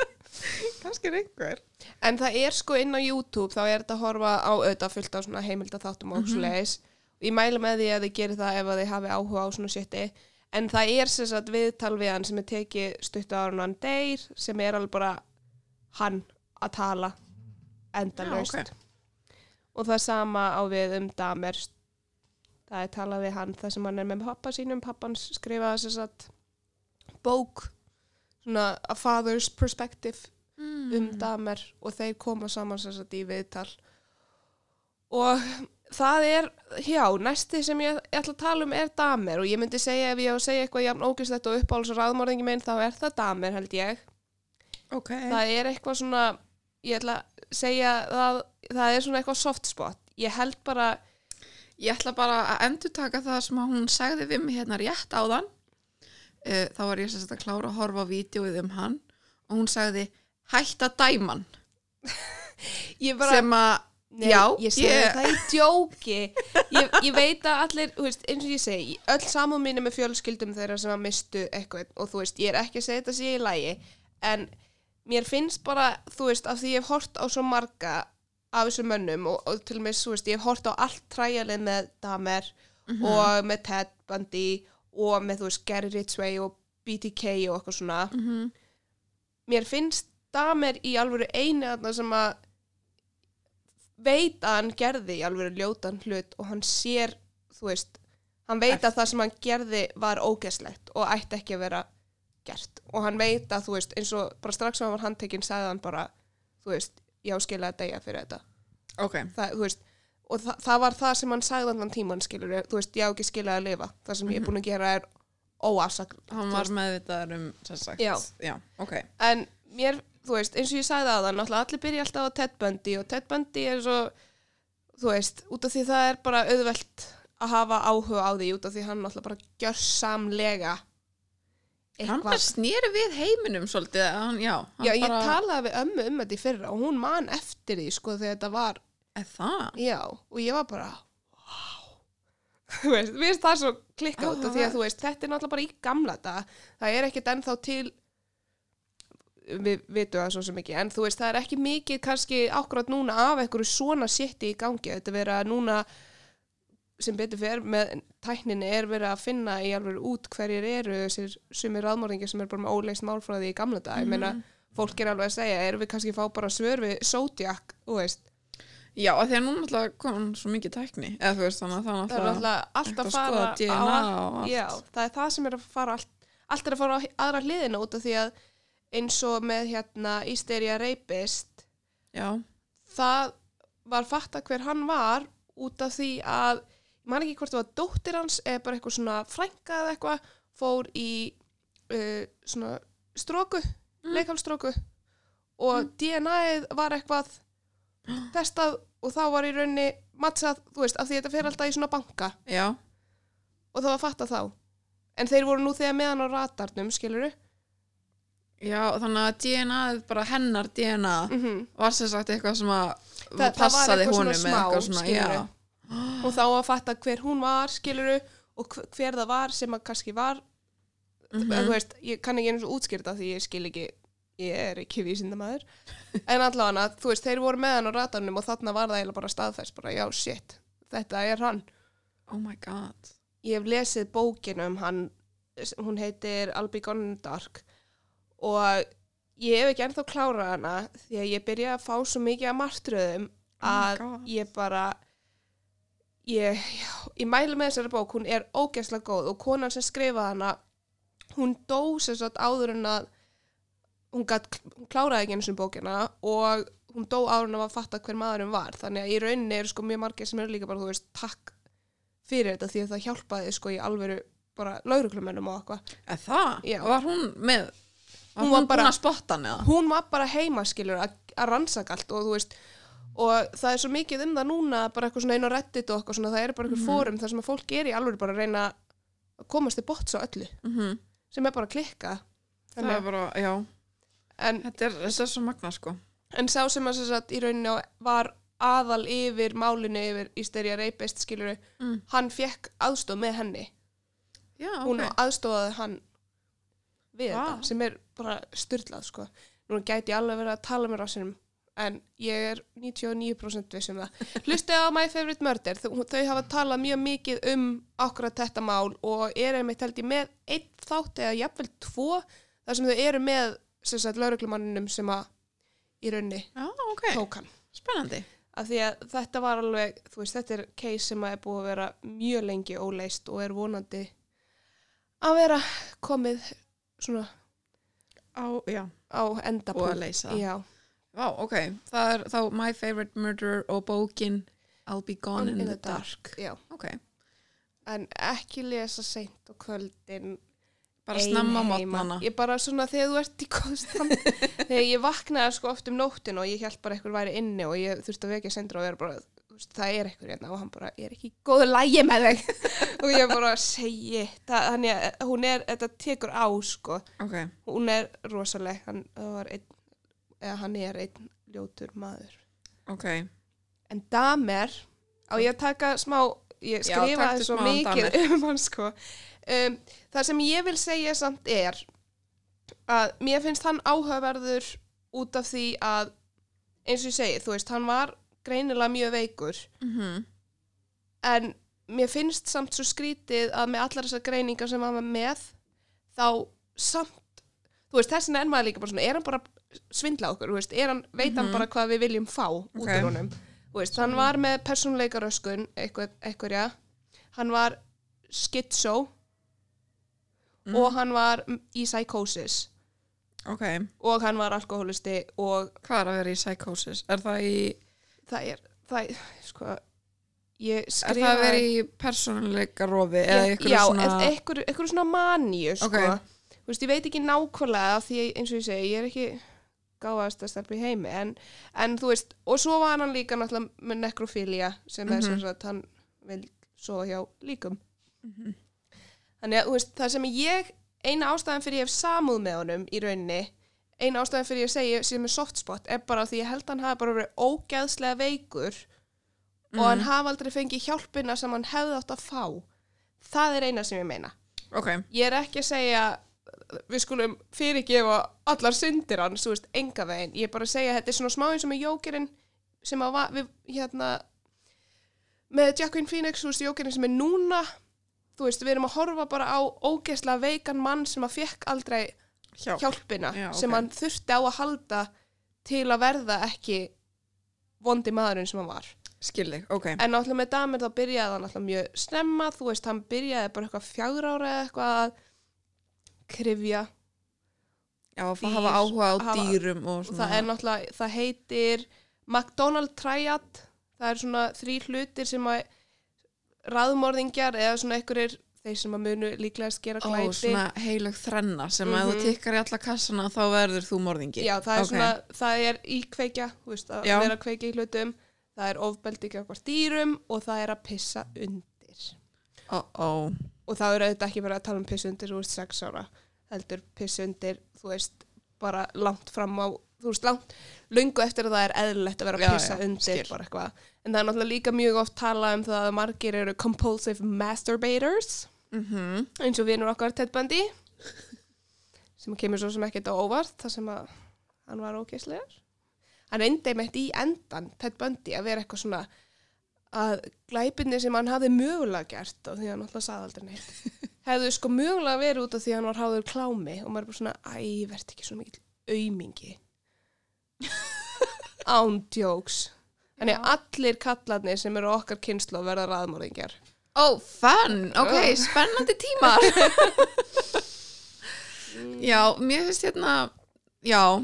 Speaker 2: <laughs>
Speaker 1: kannski er einhver
Speaker 2: En það er sko inn á YouTube, þá er þetta að horfa á auðvitað fullt á svona heimildaþáttum og
Speaker 1: Mhm.
Speaker 2: svo leiðis. Ég mæla með því að þið gerir það ef þið hafi áhuga á svona shiti. En það er sem sagt viðtal við hann sem er tekið stutt á hann deyr, sem er alveg bara hann að tala endalaust.
Speaker 1: Já, ok.
Speaker 2: Og það sama á við um damer. Það er talað við hann þar sem hann er með pappa sínum. Pappans skrifaði sem sagt bók, svona a father's perspective
Speaker 1: mm.
Speaker 2: um damer og þeir koma saman sem sagt í viðtal og það er, já, næsti sem ég, ég ætla að tala um er damer og ég myndi segja ef ég á að segja eitthvað jafn ógist og uppáhalds og ráðmörðingi minn þá er það damer held ég.
Speaker 1: Ok,
Speaker 2: það er eitthvað svona ég ætla að segja það, það er svona eitthvað soft spot. Ég held bara,
Speaker 1: ég ætla bara að endur taka það sem hún sagði við mig hérna rétt áðan. Uh, þá var ég að klára að horfa á vídeoið um hann og hún sagði hætt að dæman. <laughs>
Speaker 2: Ég bara
Speaker 1: sem að
Speaker 2: Nei,
Speaker 1: Já,
Speaker 2: ég segi
Speaker 1: ég-
Speaker 2: það í djóki. Ég, ég veit að allir, veist, eins og ég segi öll samúð mínu með fjölskyldum þeirra sem að mistu eitthvað. Og þú veist, ég er ekki að segja þetta sé í lagi en mér finnst bara, þú veist, af því ég hef hort á svo marga af þessum mönnum og, og til og með, þú veist, ég hef hort á allt træjalið með Damer og með Ted Bundy og með, þú veist, Gary Ridgway og BTK og eitthvað svona.
Speaker 1: Mhm.
Speaker 2: mér finnst Damer í alvöru einu þarna sem að veit að hann gerði í alvöru ljótan hlut og hann sér, þú veist hann veit að það sem hann gerði var ógeðslegt og ætti ekki að vera gert. Og hann veit að, þú veist, eins og bara strax sem hann var handtekinn sagði hann bara, þú veist, ég áskilja að deyja fyrir þetta.
Speaker 1: Ok,
Speaker 2: það, þú veist, og þa það var það sem hann sagði annan tíman, skilur, þú veist, ég á ekki skilja að lifa, það sem ég er búin að gera er óafsagt
Speaker 1: hann var meðvitaður um sem sagt,
Speaker 2: Já.
Speaker 1: já ok.
Speaker 2: En mér, þú veist, eins og ég sagði að það náttúrulega allir byrja alltaf á Ted Bundy og Ted Bundy er svo þú veist, út af því það er bara auðvelt að hafa áhuga á því út af því hann náttúrulega bara gjörsamlega
Speaker 1: hann bara snýri við heiminum svolítið hann, já, hann
Speaker 2: Já, ég
Speaker 1: bara,
Speaker 2: talaði við ömmu um þetta í fyrra og hún man eftir því, sko, þegar þetta var
Speaker 1: er það?
Speaker 2: Já, og ég var bara wow <laughs> Þú veist, mér finnst það svo klikka út af því að þú veist, þetta er náttúrulega bara í gamla dag það er ekkert ennþá til við vitum það svo sem ekki. En þú veist, það er ekki mikið kannski ákvæmt núna af einhverju svona sétti í gangi. Þetta er að núna sem betur fyrir með tækninni er verið að finna í alveg út hverjir eru þessir sumir ráðmörðingar sem er bara með óleist málfræði í gamla dag, ég meina fólk er alveg að segja, erum við kannski að fá bara svör við Zodiac, þú veist?
Speaker 1: Já, af því að núna alltaf kom svo mikið tækni eða þú veist, þannig að það er alltaf
Speaker 2: náttúrulega allt
Speaker 1: eitthvað
Speaker 2: að
Speaker 1: að
Speaker 2: fara á,
Speaker 1: og allt.
Speaker 2: já, það er það sem er að fara allt, allt er að fara á aðra hliðina út af því að eins og með hérna Ísteria Rapist
Speaker 1: já,
Speaker 2: það var fatta hver hann var út af því að ég man ekki hvort það var dóttir hans eða bara eitthvað svona frænka eða eitthvað fór í uh, svona stróku, mm. leikalstróku og DNA-ið var eitthvað <gasps> testað og þá var í raunni mattsað, þú veist, af því þetta fer alltaf í svona banka.
Speaker 1: Já,
Speaker 2: og það var fatta þá. En þeir voru nú þegar með hann á ratarnum skiluru
Speaker 1: já þannig að DNA -ið, bara hennar DNA
Speaker 2: mm
Speaker 1: var sem sagt eitthvað sem að
Speaker 2: var
Speaker 1: passaði
Speaker 2: smá,
Speaker 1: með eitthvað svona, já,
Speaker 2: og þá að fatta hver hún var skiluru og hver- það var sem að kannski var
Speaker 1: Mhm.
Speaker 2: en þú veist, ég kann ekki eins og útskýrta því ég skil ekki, ég er ekki vísindamæður en allavega, þú veist, þeir voru með hann á ratarnum og þarna var það eiginlega bara staðfest bara, já, shit, þetta er hann.
Speaker 1: Oh my god.
Speaker 2: Ég hef lesið bókinu um hann hún heitir I'll Be Gone in the Dark og ég hef ekki ennþá klárað hana því að ég byrja að fá svo mikið að martröðum
Speaker 1: Oh
Speaker 2: að
Speaker 1: God.
Speaker 2: ég bara ég, ég mæli með þessari bók, hún er ógeðslega góð og konan sem skrifaði hana, hún dó sagt áður en að hún, gat, hún kláraði ekki einu sinni bókina og hún dó áður en að fatta hver maðurinn var, þannig að í rauninni eru sko mjög margir sem eru líka bara, þú veist, takk fyrir þetta því að það hjálpaði sko í alvöru bara lauruglumennum og eitthvað.
Speaker 1: Það?
Speaker 2: Já.
Speaker 1: Var hún með,
Speaker 2: Hún
Speaker 1: hún,
Speaker 2: var
Speaker 1: hún
Speaker 2: bara-
Speaker 1: búin að spotta hann eða?
Speaker 2: Hún var bara heima, skilur, að, að rannsaka allt og þú veist, og það er svo mikið um það núna, bara eitthvað svona einn á reddit og eitthvað svona, það er bara eitthvað fórum þar sem að fólk er í alvöru bara að reyna að komast til bots á öllu,
Speaker 1: Mm
Speaker 2: sem er bara að klikka.
Speaker 1: Það er bara, já,
Speaker 2: en,
Speaker 1: þetta er, þetta er svo magna sko.
Speaker 2: en sá sem að sem sagt, í rauninni á- var aðal yfir málinu yfir Ísterja Reipist, skilur,
Speaker 1: Mm.
Speaker 2: hann fekk aðstof með henni.
Speaker 1: Já,
Speaker 2: Hún
Speaker 1: ok.
Speaker 2: aðstofaði hann við
Speaker 1: Vá.
Speaker 2: þetta, sem er bara styrlað, sko. Nú gæti ég alveg verið að tala með rassinum, en ég er 99% viss um það. Hlustið á My Favorite Murder, þau, þau hafa talað mjög mikið um akkurat þetta mál og er einmitt held ég með einn þátt eða jafnvel tvo, þar sem þau eru með sem sagt lauruglumanninum sem að í raunni
Speaker 1: Já, ok,
Speaker 2: tók hann.
Speaker 1: spennandi.
Speaker 2: Af því að þetta var alveg, þú veist, þetta er case sem að er búið að vera mjög lengi óleist og er vonandi að vera komið svona
Speaker 1: Á,
Speaker 2: á endapunkt.
Speaker 1: og að leysa. Vá, ok, það er þá My Favorite Murder og bókin I'll Be Gone in, the, Dark.
Speaker 2: já.
Speaker 1: Ok,
Speaker 2: En ekki lesa seint á kvöldin
Speaker 1: bara
Speaker 2: heima.
Speaker 1: mótnana.
Speaker 2: Ég bara svona þegar þú ert í góðstand <laughs> þegar ég vaknaði sko oft um nóttin og ég held bara eitthvað væri inni og ég þurfti að vekja sendra og vera bara það er eitthvað hérna og hann bara ég er ekki í góðu lægi með þig. <laughs> Og ég bara segi þannig að hún er, þetta tekur á sko.
Speaker 1: Ok,
Speaker 2: hún er rosaleg hann, einn, eða hann er einn ljótur maður.
Speaker 1: Ok.
Speaker 2: en damer á ég að taka smá ég skrifaði svo mikið <laughs> um hann sko. Um, það sem ég vil segja samt er að mér finnst hann áhugaverður út af því að eins og ég segi, þú veist, hann var greinilega mjög veikur
Speaker 1: Mm
Speaker 2: en mér finnst samt svo skrítið að með allar þessar greiningar sem var með þá samt þú veist, þessin er maður líka bara svona er hann bara svindla okkur, veist, hann veit hann
Speaker 1: Mhm.
Speaker 2: bara hvað við viljum fá út
Speaker 1: Ok.
Speaker 2: úr honum veist, hann var með persónleika röskun eitthvað, eitthvað, hann var schizo
Speaker 1: Mm.
Speaker 2: og hann var í psychosis
Speaker 1: Ok,
Speaker 2: og hann var alkoholisti og
Speaker 1: hvað er að vera í psychosis? Er það í,
Speaker 2: það er, það er, sko ég
Speaker 1: er
Speaker 2: skrifaði
Speaker 1: það að vera í persónuleika rofi eða
Speaker 2: já,
Speaker 1: svona...
Speaker 2: svona... eitthvað, eitthvað svona maníu sko.
Speaker 1: Ok.
Speaker 2: Þú veist, ég veit ekki nákvæmlega því eins og ég segi, ég er ekki gáðast að stelpa í heimi en, en þú veist, og svo var hann líka náttúrulega með nekrofília sem er sem
Speaker 1: Mhm.
Speaker 2: sagt hann vil svo hjá líkum
Speaker 1: Mhm.
Speaker 2: þannig að þú veist, það sem ég eina ástæðan fyrir ég hef samúð með honum í rauninni eina ástæðan fyrir ég segi sem er softspot er bara því ég held að hann hafi bara verið ógeðslega veikur og hann
Speaker 1: Mhm.
Speaker 2: hafi aldrei fengið hjálpina sem hann hefði átt að fá. Það er eina sem ég meina.
Speaker 1: Ok,
Speaker 2: ég er ekki að segja við skulum fyrirgefa allar syndir hans, þú veist, enga veginn. Ég er bara að segja að þetta er svona smá eins og með jókerinn sem að va- við, hérna með Jacqueline Phoenix, þú veist, jókerinn sem er núna. Þú veist, við erum að horfa bara á ógeðslega veikan mann sem að fekk aldrei
Speaker 1: hjálp.
Speaker 2: hjálpina
Speaker 1: Já,
Speaker 2: sem
Speaker 1: ok.
Speaker 2: hann þurfti á að halda til að verða ekki vondi maðurinn sem hann var
Speaker 1: Skil þig, ok.
Speaker 2: En náttúrulega með damer þá byrjaði hann náttúrulega mjög snemma, þú veist, hann byrjaði bara eitthvað fjagur ára eða eitthvað að krifja.
Speaker 1: Já, að
Speaker 2: dýr,
Speaker 1: hafa áhuga á
Speaker 2: hafa-
Speaker 1: dýrum og
Speaker 2: Og
Speaker 1: svona.
Speaker 2: það er náttúrulega, það heitir McDonald Triad, það er svona þrý hlutir sem að raðmorðingjar eða svona einhverjir, þeir sem að munu líklega skera
Speaker 1: Ó,
Speaker 2: glæpi.
Speaker 1: svona heilög þrenna sem mm ef þú
Speaker 2: Mhm.
Speaker 1: tikkar í alla kassana þá verður þú morðingi.
Speaker 2: Já, það er
Speaker 1: Ok.
Speaker 2: svona, það er íkveikja, veist, að
Speaker 1: Já.
Speaker 2: vera að kveikja í hlutum, það er ofbeldi ekki okkur dýrum og það er að pissa undir.
Speaker 1: Ó, ó.
Speaker 2: og það er auðvitað ekki bara að tala um piss undir þú veist 6 ára, heldur piss undir þú veist, bara langt fram á þú veist, langt, lungu eftir að það er eðlilegt að vera að
Speaker 1: Já,
Speaker 2: pissa
Speaker 1: já,
Speaker 2: undir
Speaker 1: skil.
Speaker 2: bara eitthvað, en það er náttúrulega líka mjög oft talað um það að margir eru compulsive masturbators
Speaker 1: Mm
Speaker 2: eins og vinur okkar Ted Bundy sem kemur svo sem ekkert á óvart þar sem að hann var ógeðslegar hann reyndi meitt í endan Ted Bundy að vera eitthvað svona að glæpinni sem hann hafði mögulega gert og því hann alltaf sagði aldrei neitt <laughs> hefðu sko mögulega verið út af því að hann var háður klámi og maður er bara svona, æ, verð ekki svo mikil aumingi. <laughs> Án jokes. Þannig að allir kallarnir sem eru okkar kynslu verða raðmóringjar.
Speaker 1: Ó, fun, ok, spennandi tímar. Já, mér finnst hérna Já,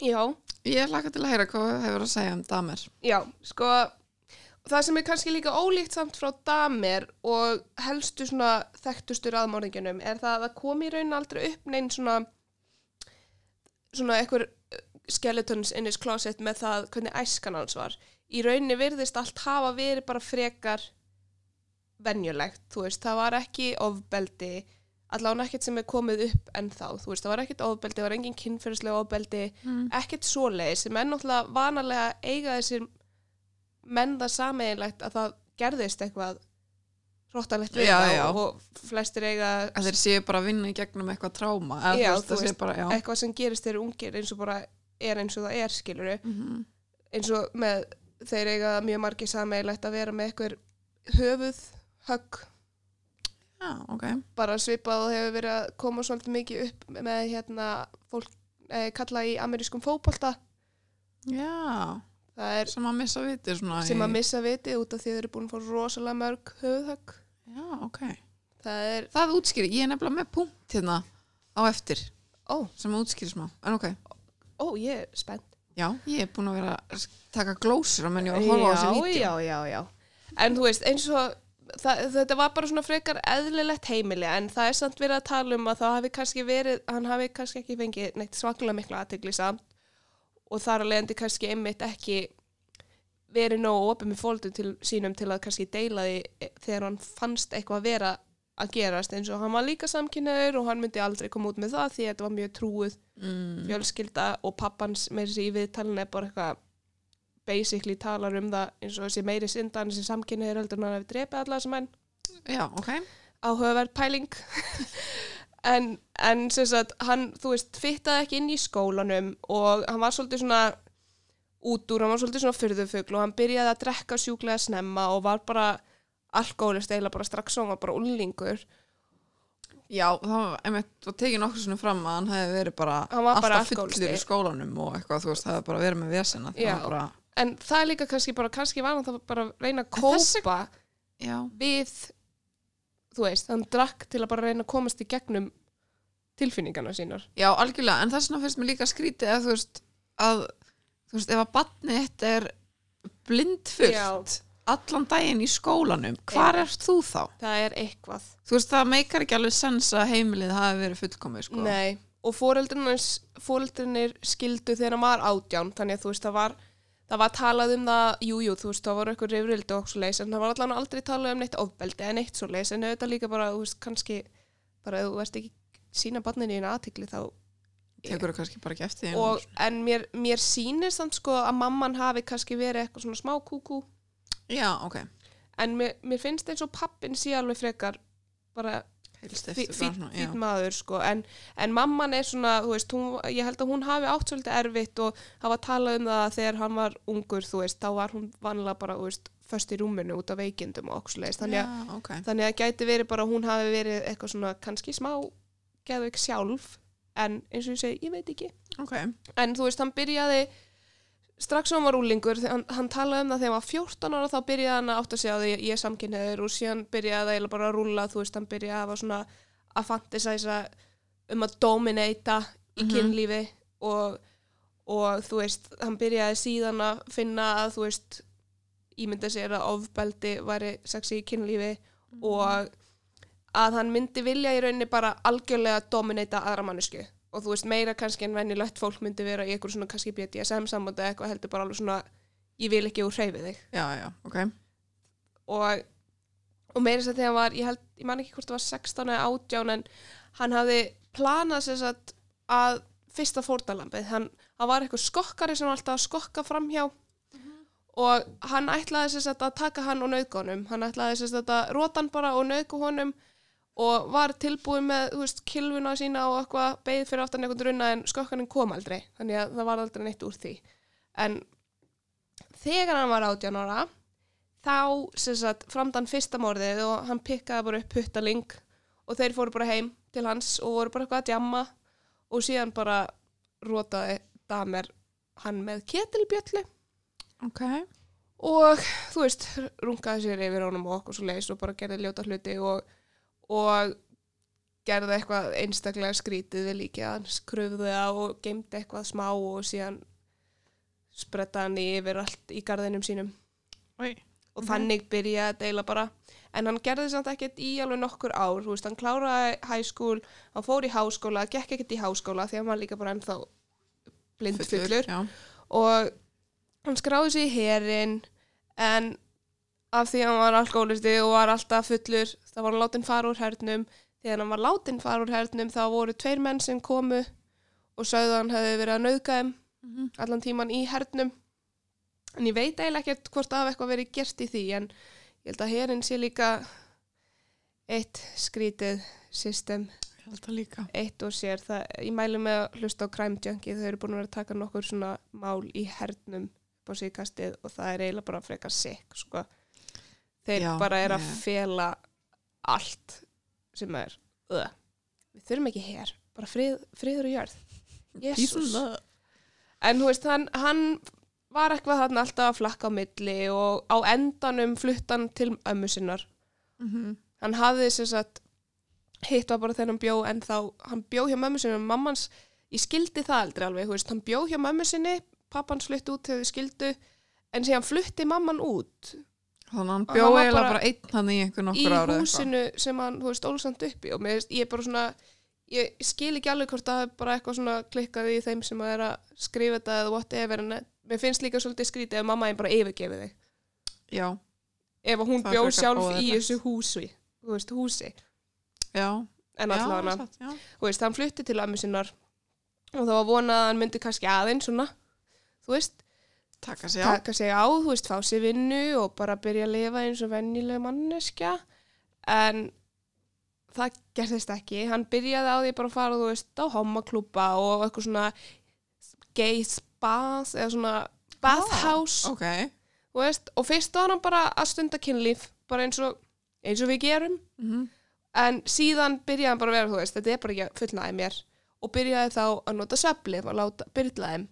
Speaker 2: Já,
Speaker 1: ég hlaka til að heyra hvað það hefur að segja um damer.
Speaker 2: Já, sko, það sem er kannski líka ólíkt samt frá damer og helstu svona þekktustu raðmóringjunum er það að það kom í raun aldrei upp neinn svona, svona ekkur skeletons in his closet með það hvernig æskan hans var. Í rauninni virðist allt hafa verið bara frekar venjulegt, þú veist, það var ekki ofbeldi, allavega ekkert sem er komið upp ennþá, þú veist, það var ekkert ofbeldi, það var engin kynferðislega ofbeldi,
Speaker 1: mm.
Speaker 2: ekkert svoleiðis sem er náttúrulega vanalega eiga þessir menn það sameiginlegt að það gerðist eitthvað hróttalegt við þá
Speaker 1: já.
Speaker 2: og flestir eiga
Speaker 1: að þeir séu bara að vinna í gegnum eitthvað tráma
Speaker 2: Já,
Speaker 1: veist, það
Speaker 2: veist,
Speaker 1: bara,
Speaker 2: eitthvað sem gerist þeir ungir eins og bara er eins og það er skiluru
Speaker 1: mm
Speaker 2: eins og með þeir eiga mjög margir sameiginlegt að vera með eitthvað höfuð högg.
Speaker 1: Já, ok.
Speaker 2: Bara svipað og hefur verið að koma svolítið mikið upp með hérna fólk eh, kalla í amerískum fótbolta.
Speaker 1: Já,
Speaker 2: það er
Speaker 1: sem að missa viti svona
Speaker 2: sem
Speaker 1: í...
Speaker 2: að missa vitið út af því þau eru búin að fá rosalega mörg höfuðhögg.
Speaker 1: Já, ok.
Speaker 2: Það er,
Speaker 1: Það útskýri, ég er nefnilega með punkt hérna á eftir
Speaker 2: ó,
Speaker 1: sem útskýri smá, en ok.
Speaker 2: Ó, ég er spennt.
Speaker 1: Já, ég er búin að vera að taka glósur á menn ég var að horfa á þessi vídeo.
Speaker 2: já, já, já. En þú veist, eins og það, þetta var bara svona frekar eðlilegt heimili en það er samt verið að tala um að það hafi kannski verið, hann hafi kannski ekki fengið neitt svaklega mikla aðtegli samt og þar að leiðandi kannski einmitt ekki verið nógu opið með fóldum til sínum til að kannski deila því þegar hann fannst eitthvað að vera að gerast eins og hann var líka samkynnaður og hann myndi aldrei koma út með það því að þetta var mjög trúið
Speaker 1: mm.
Speaker 2: fjölskylda og pappans með þessi í viðtalinu er bara eitthvað basically talar um það eins og þessi meiri syndan þessi samkynni er heldur en hann hefur drepið alla þessum menn.
Speaker 1: Já, ok.
Speaker 2: Áhugaverð pæling <laughs> en, en sem sagt hann, þú veist, fittaði ekki inn í skólanum og hann var svolítið svona út úr, hann var svolítið svona fyrðufugl og hann byrjaði að drekka sjúklega snemma og var bara alkoholist eila bara strax og hann var bara ullingur
Speaker 1: Já, það var, var tekið nokkuð svona fram að hann hefði verið bara
Speaker 2: var
Speaker 1: alltaf fullur í skólanum og eitthvað, þú veist, það hefði bara verið með vesena
Speaker 2: Já.
Speaker 1: bara,
Speaker 2: en það er líka kannski bara, kannski var hann það bara að reyna að
Speaker 1: þessi-
Speaker 2: kópa
Speaker 1: Já,
Speaker 2: við þú veist, hann drakk til að bara reyna að komast í gegnum tilfinningana sínar.
Speaker 1: Já, algjörlega. En þess vegna finnst mér líka skrítið að þú veist að, þú veist, ef að batni þetta er blindfullt allan daginn í skólanum hvar
Speaker 2: Já.
Speaker 1: ert þú þá?
Speaker 2: það er eitthvað.
Speaker 1: Þú veist, það meikar ekki alveg sens að heimilið hafi verið fullkomið, sko.
Speaker 2: Nei, og fóreldrinir skildu þegar var átján þannig að þú veist, það var það var talað um það, jú, jú, þú veist, það var eitthvað reyfrildi og svo leis, en það var allan aldrei talað um neitt ofbeldi en neitt svo leis, en auðvitað líka bara, þú veist, kannski bara þú veist ekki sína barninu í eina aðtikli þá
Speaker 1: Tekur það kannski bara ekki eftir því
Speaker 2: og, en mér, mér sýnir samt sko að mamman hafi kannski verið eitthvað svona smá kúkú.
Speaker 1: Já, ok.
Speaker 2: En mér, mér finnst eins og pappin sé alveg frekar bara
Speaker 1: Já.
Speaker 2: maður sko. En, en mamman er svona, þú veist, hún, ég held að hún hafi átt svolítið erfitt og hafa talað um það að þegar hann var ungur, þú veist, þá var hún vanlega bara, veist, föst í rúminu út af veikindum og okkur leist, þannig, að-
Speaker 1: Já, ok.
Speaker 2: þannig að gæti verið bara hún hafi verið eitthvað svona kannski smá geðveik sjálf. En eins og ég segi, ég veit ekki.
Speaker 1: Ok,
Speaker 2: en þú veist, hann byrjaði strax og hann var úlingur, hann, hann talaði um það þegar hann var 14 ára, þá byrjaði hann að átta sig á því ég er samkynniður og síðan byrjaði það bara að rúlla, þú veist, hann byrjaði að svona að fantasæsa um að dominata í
Speaker 1: Mhm.
Speaker 2: kynlífi og, og þú veist, hann byrjaði síðan að finna að þú veist, ímynda sér að ofbeldi væri sexi í kynlífi og að hann myndi vilja í rauninni bara algjörlega dominata aðra mannesku og þú veist meira kannski en venjulegt fólk myndi vera í eitthvað svona kannski BDSM sambandi eða eitthvað heldur bara alveg svona ég vil ekki úr hreyfið þig.
Speaker 1: Já, já, ok.
Speaker 2: Og, og meira þess að þegar hann var ég, held, ég man ekki hvort það var 16 eða 18 en hann hafði planað sér satt að fyrsta fórtalambið hann, hann var eitthvað skokkari sem var alltaf að skokka framhjá. Og hann ætlaði sér satt að taka hann og nauðga honum. Hann ætlaði sér satt að róta hann bara og nauðga honum og var tilbúin með þú veist, kilvuna sína og eitthvað beigð fyrir aftan einhvern runna en skokkaninn kom aldrei þannig að það var aldrei neitt úr því en þegar hann var 18 ára þá sem sagt framdann fyrsta morðið og hann pikkaði bara upp puttaling og þeir fóru bara heim til hans og voru bara eitthvað að djamma og síðan bara rótaði damer hann með ketilbjöllu
Speaker 1: ok.
Speaker 2: og þú veist, rungaði sér yfir honum og okkur svo leis og bara gerði ljóta hluti og, og gerði eitthvað einstaklega skrítið við líkið hans, kröfði það og geimdi eitthvað smá og síðan spretta hann yfir allt í garðinum sínum
Speaker 1: Oi.
Speaker 2: og
Speaker 1: Ok.
Speaker 2: þannig byrjaði að deila bara en hann gerði samt ekkert í alveg nokkur ár þú veist, hann kláraði high school hann fór í háskóla, gekk ekkert í háskóla því að hann var líka bara ennþá blindfullur og hann skráði sig í herin en af því að hann var alkoholisti og var alltaf fullur þá var hann látin fara úr hernum þegar hann var látin fara úr hernum þá voru tveir menn sem komu og sögðu að hann hefði verið að nauðga þeim
Speaker 1: Mhm.
Speaker 2: allan tíman í hernum en ég veit eiginlega ekkert hvort af eitthvað verið gert í því en ég held að herin sé líka eitt skrítið system, eitt og sér það, ég mælu með að hlusta á Crime Junkie þau eru búin að vera að taka nokkur svona mál í hernum á síðkastið og það er eiginlega bara frekar sikk sko. Þeir
Speaker 1: Já,
Speaker 2: bara er að fela allt sem er uh. við þurfum ekki hér bara frið, friður og jörð Jésús. En þú veist, hann, hann var eitthvað þarna alltaf að flakka á milli og á endanum fluttan til ömmu sinnar.
Speaker 1: Mhm.
Speaker 2: Hann hafði sem sagt, hitt var bara þegar hann bjó en þá, hann bjó hjá mömmu sinni og mammans, ég skildi það aldrei alveg, veist, hann bjó hjá mömmu sinni, pappans flutti út þegar þau skildu, en síðan flutti mamman út
Speaker 1: Þannig að hann
Speaker 2: Og
Speaker 1: bjó
Speaker 2: hann var
Speaker 1: eiginlega
Speaker 2: bara
Speaker 1: einn hann í einhver
Speaker 2: í
Speaker 1: nokkur ára eitthvað.
Speaker 2: húsinu sem hann, þú veist, ólsand uppi og mér, ég er bara svona, ég skil ekki alveg hvort að það er bara eitthvað svona klikkaði í þeim sem að er að skrifa þetta eða whatever en mér finnst líka svolítið skrítið ef mamma einn bara yfirgefið þig
Speaker 1: Já,
Speaker 2: ef að hún
Speaker 1: Það
Speaker 2: bjó
Speaker 1: frekar
Speaker 2: sjálf í þessu húsi þú veist, húsi
Speaker 1: já.
Speaker 2: en
Speaker 1: satt, já.
Speaker 2: þú veist, hann flutti til ömmu sinnar og það var vonað að hann myndi kannski aðeins svona, þú veist
Speaker 1: Taka sig á.
Speaker 2: taka sig á, þú veist, fá sér vinnu og bara byrja að lifa eins og vennileg manneskja. En það gerðist ekki. Hann byrjaði á því bara að fara, þú veist, á homaklúpa og eitthvað svona gay spas eða svona bathhouse.
Speaker 1: Ok,
Speaker 2: þú veist, og fyrst var hann bara að stunda kynlíf bara eins og, eins og við gerum.
Speaker 1: Mhm.
Speaker 2: en síðan byrjaði hann bara að vera, þú veist, þetta er bara ekki að fullnaði mér. Og byrjaði þá að nota söflif og láta byrla þeim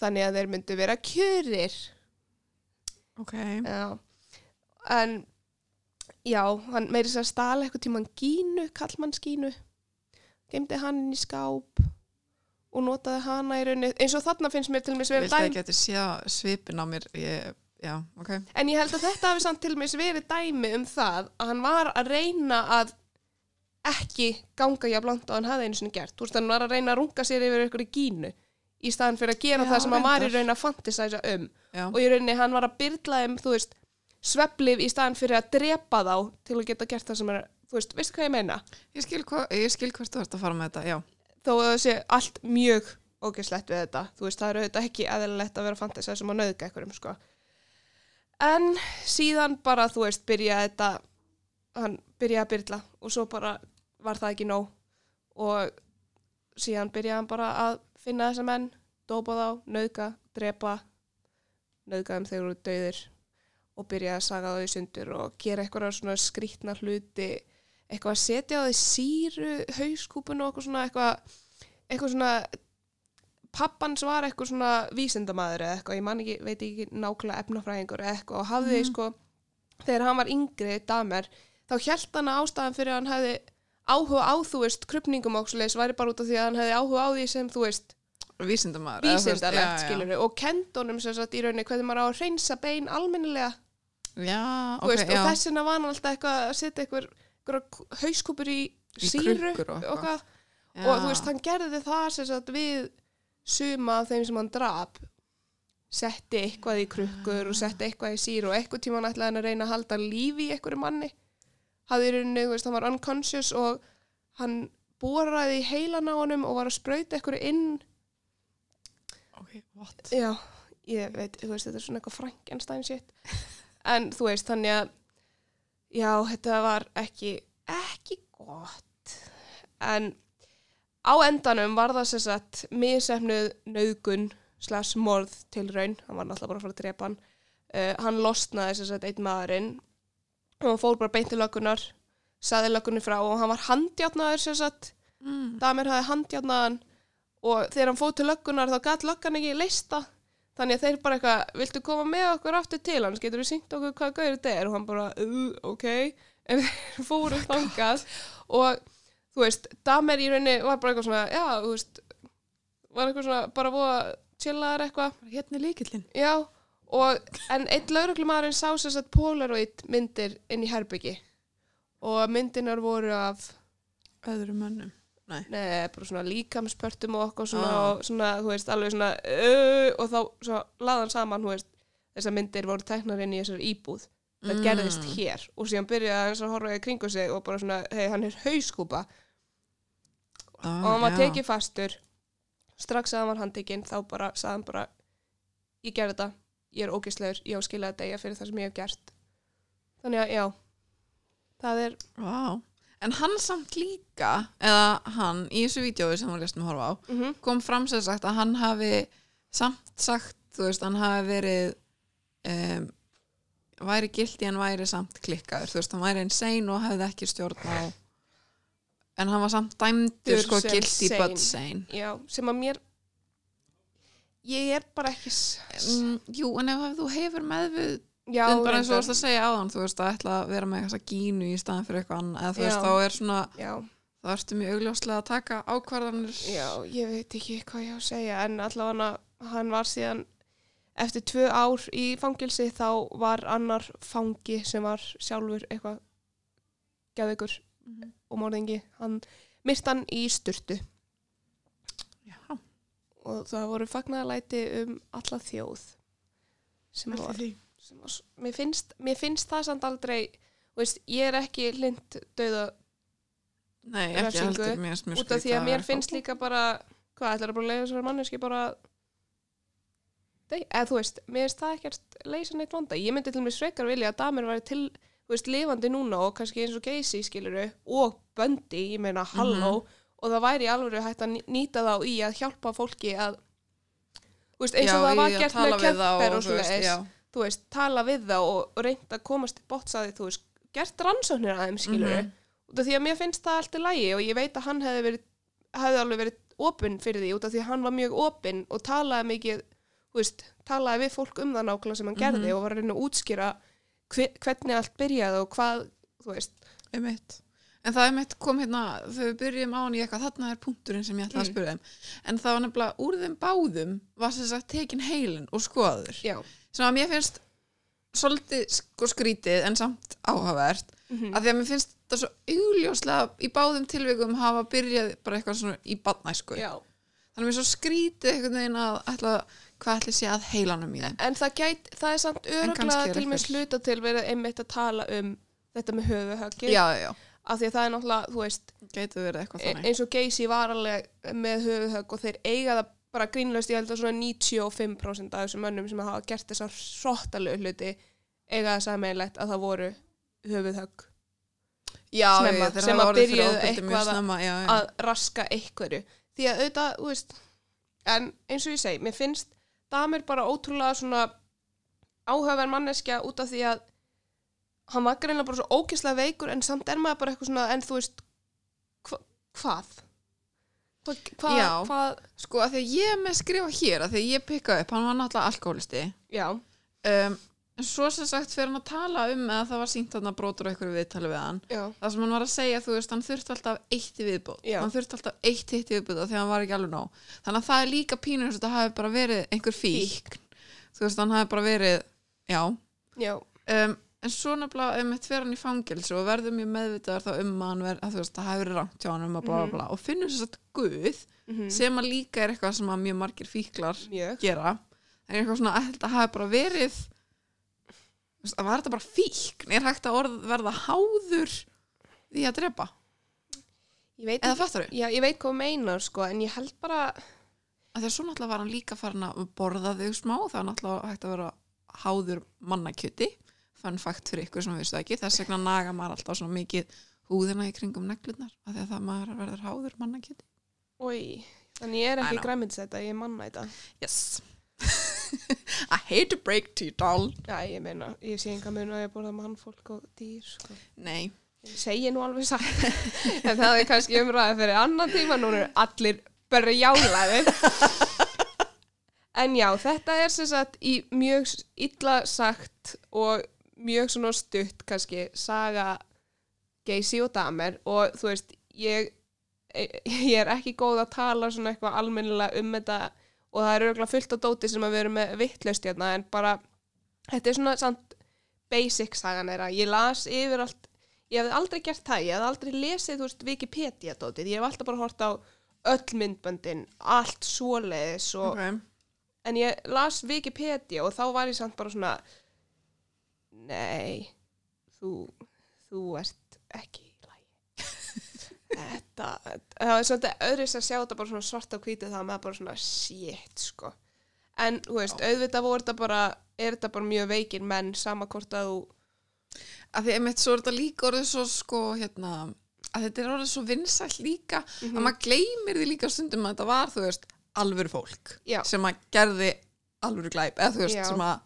Speaker 2: þannig að þeir myndu vera kjörir
Speaker 1: ok.
Speaker 2: já. en já, hann meiri sér stala eitthvað tíman gínu, kallmannskínu geimdi hann inn í skáp og notaði hana í rauninni eins og þarna finnst mér til mér verið
Speaker 1: Viltu
Speaker 2: dæmi
Speaker 1: ekki að þetta sé svipin á mér? Ég, já, ok.
Speaker 2: En ég held að þetta hafi samt til mér verið dæmi um það að hann var að reyna að ekki ganga jafn langt og hann hafði einu sinni gert. Þú veist, hann var að reyna að runga sér yfir ykkur í gínu í staðan fyrir að gera
Speaker 1: Já,
Speaker 2: það sem hann var í
Speaker 1: reyndar.
Speaker 2: raun að fantasæsa um.
Speaker 1: Já,
Speaker 2: Og í rauninni hann var að byrla um, þú veist, sveflif í staðan fyrir að drepa þá til að geta gert það sem er, þú veist, veistu hvað ég meina?
Speaker 1: ég skil, hva, ég skil hvert þú ert að fara með þetta, já.
Speaker 2: Þó að það sé allt mjög ógeðslegt við þetta. Þú veist, það er auðvitað ekki eðlilegt að vera fantasæsa sem að nauðga ykkurum, sko. En síðan bara, þú veist, byrjaði þetta, hann byrjaði að byrla og svo bara var það ekki nóg og síðan byrjaði hann bara að finna þessa menn, dópa þá, nauðga, drepa, nauðga þeim þegar þú eru döðir og byrjaði að saga þá í sundur og gera eitthvað svona skrítna hluti, eitthvað að setja á því síru, hauskúpun og eitthvað svona, eitthvað, eitthvað svona, pappans var eitthvað svona vísindamaður eða eitthvað, ég man ekki, veit ekki nákvæmlega efnafræðingur eða eitthvað og hafði
Speaker 1: Mhm.
Speaker 2: sko, þegar hann var yngri damer, þá hjælt hann að ástæðan fyrir að hann hefði áhuga á, þú veist, krupningum og svoleiðis væri bara út af því að hann hefði áhuga á því sem, þú veist,
Speaker 1: veist,
Speaker 2: vísindalegt,
Speaker 1: já, já.
Speaker 2: skilur og kendunum sem sagt í rauninni hvernig maður á að reynsa bein almennilega,
Speaker 1: Já,
Speaker 2: þú
Speaker 1: ok,
Speaker 2: veist,
Speaker 1: já.
Speaker 2: og þess vegna var hann alltaf eitthvað að setja eitthvað, eitthvað hauskúpur í,
Speaker 1: Í
Speaker 2: síru
Speaker 1: krukkur og
Speaker 2: og,
Speaker 1: eitthvað.
Speaker 2: hvað, og þú veist, hann gerði það sem sagt við suma af þeim sem hann drap setti eitthvað í krukkur og setti eitthvað í síru og eitthvað tíma hann ætlaði hann að reyna að halda lífi í einhverju manni hafði í rauninni, þú veist, hann var unconscious og hann boraði í heilan á honum og var að sprauta einhverju inn.
Speaker 1: Ok, what?
Speaker 2: já, ég veit, veist, þetta er svona eitthvað Frankenstein shit. <laughs> En þú veist, þannig að já, þetta var ekki ekki gott. En á endanum var það sem sagt misefnuð nauðgun slags morð til raun, hann var náttúrulega bara að fara að drepa hann. Uh, hann losnaði sem sagt einn maðurinn og hann fór bara beint til löggunar saði löggunni frá og hann var handjátnaður sem sagt.
Speaker 1: Mm.
Speaker 2: Damer hafði handjárnaðan og þegar hann fóð til löggunar þá gæt löggan ekki leista þannig að þeir bara eitthvað, viltu koma með okkur aftur til hans, getur við syngt okkur hvað gauður þetta er? Og hann bara, uh, ok. <laughs> En þeir fóru þangað og þú veist, damer í rauninni var bara eitthvað svona, já, þú veist var eitthvað svona, bara búið að chillaðar eitthvað,
Speaker 1: Hérna er líkillin.
Speaker 2: já og, en einn lauruglumadurinn sá sér satt polaroid myndir inn í herbyggi og myndinar voru af
Speaker 1: Öðru mönnum. Nei.
Speaker 2: Nei, bara svona líkamspörtum og okkur svona,
Speaker 1: Ah.
Speaker 2: og svona, þú veist, alveg svona uh, og þá svo laðan saman, þú veist þessar myndir voru teknar inn í þessar íbúð það
Speaker 1: Mm.
Speaker 2: gerðist hér og síðan byrjaði hans að horfa í kringu sig og bara svona, hei, hann er hauskúpa
Speaker 1: Ah,
Speaker 2: og hann var tekið fastur strax að hann var handtekinn þá bara, sagði hann bara ég gerði þetta, ég er ógislegur ég á skilja að deyja fyrir það sem ég hef gert. Þannig að, já. Það er,
Speaker 1: Vá. En hann samt líka, eða hann, í þessu vídjói sem hún lest með horfa á,
Speaker 2: mm
Speaker 1: kom fram sér sagt að hann hafi samt sagt, þú veist, hann hafi verið um, væri gildi en væri samt klikkaður, þú veist, hann væri insane og hefði ekki stjórn á en hann var samt dæmdur
Speaker 2: Dur
Speaker 1: sko
Speaker 2: sem sane.
Speaker 1: but sane.
Speaker 2: Já, sem að mér ég er bara ekki
Speaker 1: mm, Jú, en ef þú hefur meðvið
Speaker 2: já,
Speaker 1: en bara eins og þú varst að segja áðan þú veist, að ætla að vera með eitthvað gínu í staðan fyrir eitthvað annað, eða þú veist, þá er svona
Speaker 2: já,
Speaker 1: þá ertu mjög augljóslega að taka ákvarðanir.
Speaker 2: Já, ég veit ekki hvað ég á að segja en allavega hann var síðan eftir tvö ár í fangilsi þá var annar fangi sem var sjálfur eitthvað geðveikur
Speaker 1: Mhm.
Speaker 2: og morðingi hann myrt hann í sturtu.
Speaker 1: Já,
Speaker 2: og það voru fagnaðalæti um alla þjóð sem var, sem var mér, finnst, mér finnst það samt aldrei þú veist, ég er ekki lind döða
Speaker 1: Nei, ekki heldur. Mér mjög
Speaker 2: út af því að mér finnst
Speaker 1: eitthvað-
Speaker 2: líka bara hvað ætlar að bara leiða þessari manneski bara eða þú veist, mér finnst það ekkert leysa neitt vanda, ég myndi til mér svekar vilja að damer væri til, þú veist, lifandi núna og kannski eins og geysi, skiluru og böndi, ég meina, halló
Speaker 1: Mhm.
Speaker 2: Og það væri alveg hægt að nýta þá í að hjálpa fólki að þú veist, eins
Speaker 1: Já,
Speaker 2: og það var
Speaker 1: í
Speaker 2: gert með kemper
Speaker 1: og
Speaker 2: og
Speaker 1: þú veist,
Speaker 2: svoleiðis
Speaker 1: já.
Speaker 2: þú veist, tala við þá og, og reynda að komast til botsaði, þú veist, gert rannsóknir að þeim, skiluru
Speaker 1: Mhm.
Speaker 2: út af því að mér finnst það allt í lægi og ég veit að hann hefði, verið, hefði alveg verið opinn fyrir því út af því að hann var mjög opinn og talaði mikið þú veist, talaði við fólk um það nákvæmlega sem hann gerði
Speaker 1: Mhm.
Speaker 2: og var að reyna að útskýra hve- hvernig allt byrjaði og hvað þú veist,
Speaker 1: Einmitt. En það er mitt kom hérna, þegar við byrjum á hann í eitthvað, þarna er punkturinn sem ég ætla að
Speaker 2: Mm.
Speaker 1: spyrja þeim. En það var nefnilega úr þeim báðum var sem sagt tekin heilin og skoður.
Speaker 2: já
Speaker 1: Sem að mér finnst svolítið sko skrítið en samt áhugavert.
Speaker 2: mm
Speaker 1: Af því að mér finnst það svo augljóslega í báðum tilvikum hafa byrjað bara eitthvað svona í badnæsku.
Speaker 2: já,
Speaker 1: Þannig að mér svo skrítið einhvern veginn að ætla, hvað ætli sé að heilanum í þeim.
Speaker 2: en það gæt það er samt öruglega til
Speaker 1: einhver-
Speaker 2: sluta til verið einmitt að tala um þetta með höfuhöggi
Speaker 1: Já, já, já.
Speaker 2: Af því að það er náttúrulega, þú veist
Speaker 1: Gæti verið eitthvað
Speaker 2: e- eins og Geysi var alveg með höfuhögg og þeir eiga það bara grínlaust ég held að svona 95% af þessum mönnum sem hafa gert þessar sróttalegu hluti eiga það sammeilegt að það voru höfuðhögg.
Speaker 1: Já,
Speaker 2: snemma,
Speaker 1: þeir
Speaker 2: sem að byrjuðu eitthvað að-
Speaker 1: snemma, já, já.
Speaker 2: að raska einhverju. Því að auðvitað, þú veist en eins og ég segi, mér finnst Damir bara ótrúlega svona áhugaverð manneskja út af því að hann var greinlega bara svo ógeðslega veikur en samt er maður bara eitthvað svona en þú veist hva, hvað Hva, hvað,
Speaker 1: Já.
Speaker 2: hvað
Speaker 1: Sko, að því að ég er með skrifa hér, að því að ég pikka upp, hann var náttúrulega alkoholisti.
Speaker 2: já,
Speaker 1: Um, en svo sem sagt fyrir hann að tala um eða það var sínt þarna brotur eitthvað viðtali við hann.
Speaker 2: já,
Speaker 1: Það sem hann var að segja, þú veist, hann þurfti alltaf eitt í viðbót.
Speaker 2: Já.
Speaker 1: Hann þurfti alltaf eitt hitt í viðbót af því að hann var ekki alveg nóg. Þannig að það er líka pínur þess að það hafi bara verið einhver fíkn. Þú veist, hann hafi bara verið, já.
Speaker 2: já,
Speaker 1: Um, en svo nefnilega um eitt fyrir hann í fangilsu og verður mjög meðvitaðar þá um að hann verð, að þú veist, það verið rangt hjá hann um að bla bla bla. Og finnur þess að Guð
Speaker 2: mm
Speaker 1: sem að líka er eitthvað sem að mjög margir fíklar
Speaker 2: mjög.
Speaker 1: gera. En eitthvað svona þetta hafi bara verið þú veist, að var þetta bara fíkn? Er hægt að orð verða háður því að drepa? Eða
Speaker 2: ekki,
Speaker 1: fattar þau?
Speaker 2: já, ég veit hvað meinar sko, en ég held bara
Speaker 1: að svo náttúrulega var hann líka farin að borða þau smá það er náttúrulega hægt að vera háður mannakjöti fann fakt fyrir ykkur sem við ekki þess vegna naga maður alltaf svona mikið húðina í kringum neglurnar af því að það maður verður háður mannakjöti.
Speaker 2: Oi, þannig ég er ekki græmiðsæta, ég er manna þetta
Speaker 1: yes. <laughs> I hate to break to you doll.
Speaker 2: Já, ég meina, ég sé enga mun að ég borða mannfólk og dýr sko.
Speaker 1: nei.
Speaker 2: Ég segi nú alveg satt. <laughs> En það er kannski umræði fyrir annan tíma nú eru allir brjálæði <laughs> En já, þetta er sem sagt í mjög illa sagt og mjög svona stutt kannski saga Geysi og Damer og þú veist, ég, <laughs> ég er ekki góð að tala svona eitthvað almennilega um þetta og það er auðvitað fullt á dóti sem að vera með vittlaust hérna en bara, þetta er svona samt basic sagan er að ég las yfir allt, ég hefði aldrei gert það, ég hefði aldrei lesið, þú veist, Wikipedia dótið, ég hef alltaf bara hort á öll myndböndin, allt svoleiðis og
Speaker 1: okay.
Speaker 2: en ég las Wikipedia og þá var ég samt bara svona nei þú, þú ert ekki í lagi <laughs> þetta, það var svolítið öðris að sjá þetta bara svona svart á hvítu það með bara svona shit sko en þú veist, auðvitað voru þetta bara er þetta bara mjög veikir menn sama hvort að þú
Speaker 1: að því einmitt svo er þetta líka orðið svo sko hérna að þetta er orðið svo vinsælt líka
Speaker 2: Mhm.
Speaker 1: að maður gleymir því líka stundum að þetta var þú veist alvöru fólk
Speaker 2: Já.
Speaker 1: sem að gerði alvöru glæp eða þú veist
Speaker 2: Já.
Speaker 1: sem að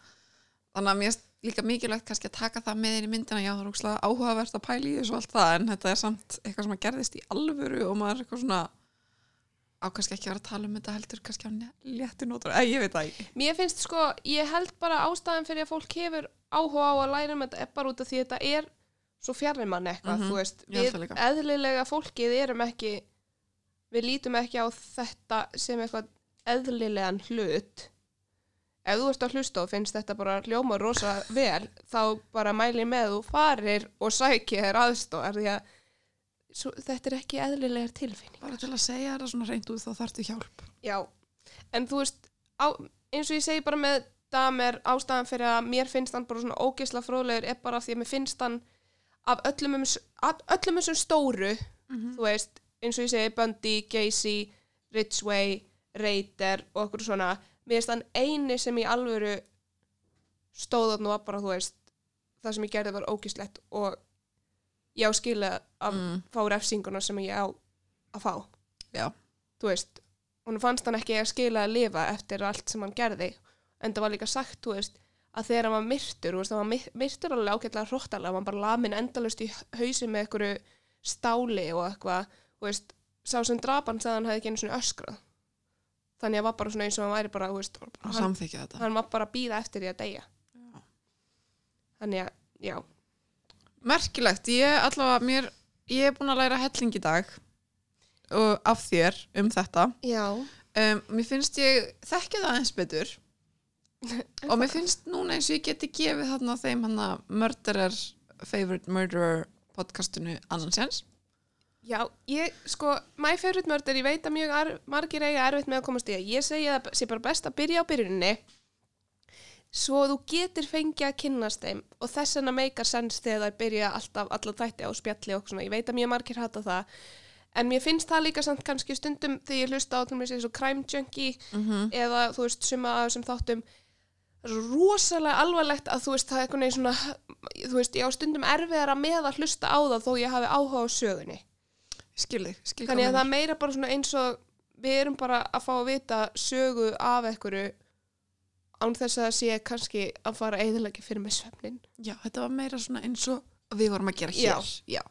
Speaker 1: þannig að mér er líka mikilvægt kannski að taka það með inn í myndina. Já það er ógslag áhugavert að pæla í þessu allt það en þetta er samt eitthvað sem að gerðist í alvöru og maður er eitthvað svona á kannski ekki að vera að tala um þetta heldur kannski á léttu nótur, eða ég veit það ekki.
Speaker 2: Mér finnst sko, ég held bara ástæðan fyrir að fólk hefur áhuga á að læra um þetta er bara út af því að þetta er svo fjarrir mann eitthvað,
Speaker 1: Mhm,
Speaker 2: þú veist, við eðlilega fólkið erum ekki, við lítum ekki á þetta sem eitthvað eðlilegan hlut. Ef þú ert að hlusta og finnst þetta bara hljóma rosa vel, þá bara mæli með þú farir og sækir þér aðstóðar því að svo, þetta er ekki eðlilegar tilfinning.
Speaker 1: bara til að segja þetta svona reynd út þá þarftu hjálp
Speaker 2: Já, en þú veist, á, eins og ég segi bara með damer ástæðan fyrir að mér finnst hann bara svona ógeðsla fróðlegur er bara því að mér finnst hann af öllum, um, af öllum þessum stóru, þú veist, eins og ég segi Bundy, Gacy, Ridgway, Raider og okkur svona, mér finnst hann eini sem í alvöru stóð og bara, þú veist, það sem ég gerði var ógeðslegt og ég á skilja að
Speaker 1: Mm.
Speaker 2: fá refsinguna sem ég á að fá.
Speaker 1: Já,
Speaker 2: þú veist, hún fannst hann ekki að skila að lifa eftir allt sem hann gerði en það var líka sagt, þú veist að þegar hann var myrtur, veist, hann var myr- myrtur alveg ágætlega hróttalega, hann var bara lamin endalust í hausi með einhverju stáli og eitthvað, sá sem drapan sagði hann hefði ekki einu svona öskrað þannig að var bara svona eins og hann væri bara, veist,
Speaker 1: að
Speaker 2: hann, hann var bara að býða eftir því að deyja.
Speaker 1: Já.
Speaker 2: þannig að, já,
Speaker 1: merkilegt, ég allavega mér, ég er búin að læra helling í dag og af þér um þetta.
Speaker 2: Já.
Speaker 1: Um, mér finnst ég þekkja það eins betur. <laughs> Og mér finnst núna eins og ég geti gefið þarna þeim hann að Murderer Favorite Murderer podcastinu annansjans
Speaker 2: Já, ég, sko, my favorite murder, ég veit að mjög ar, margir eiga erfitt með að komast í það. Ég segi að það sé bara best að byrja á byrjuninni svo þú getur fengið að kynnast þeim og þess vegna meikar sens þegar það byrja alltaf alla þætti á spjalli og svona. Ég veit að mjög margir hata það. En mér finnst það líka samt kannski stundum þegar ég hlusta á til mér svo crime junkie
Speaker 1: mm
Speaker 2: eða þú veist suma af þessum þáttum rosalega alvarlegt að þú veist það er svona þú veist ég á stundum erfiðara með að hlusta á það þó ég hafi áhuga á sögunni
Speaker 1: skilði, skilði
Speaker 2: þannig að það er meira bara svona eins og við erum bara að fá að vita sögu af einhverju án þess að það sé kannski að fara eðilegi fyrir með svefnin
Speaker 1: já, þetta var meira svona eins og við vorum að gera hér. Já.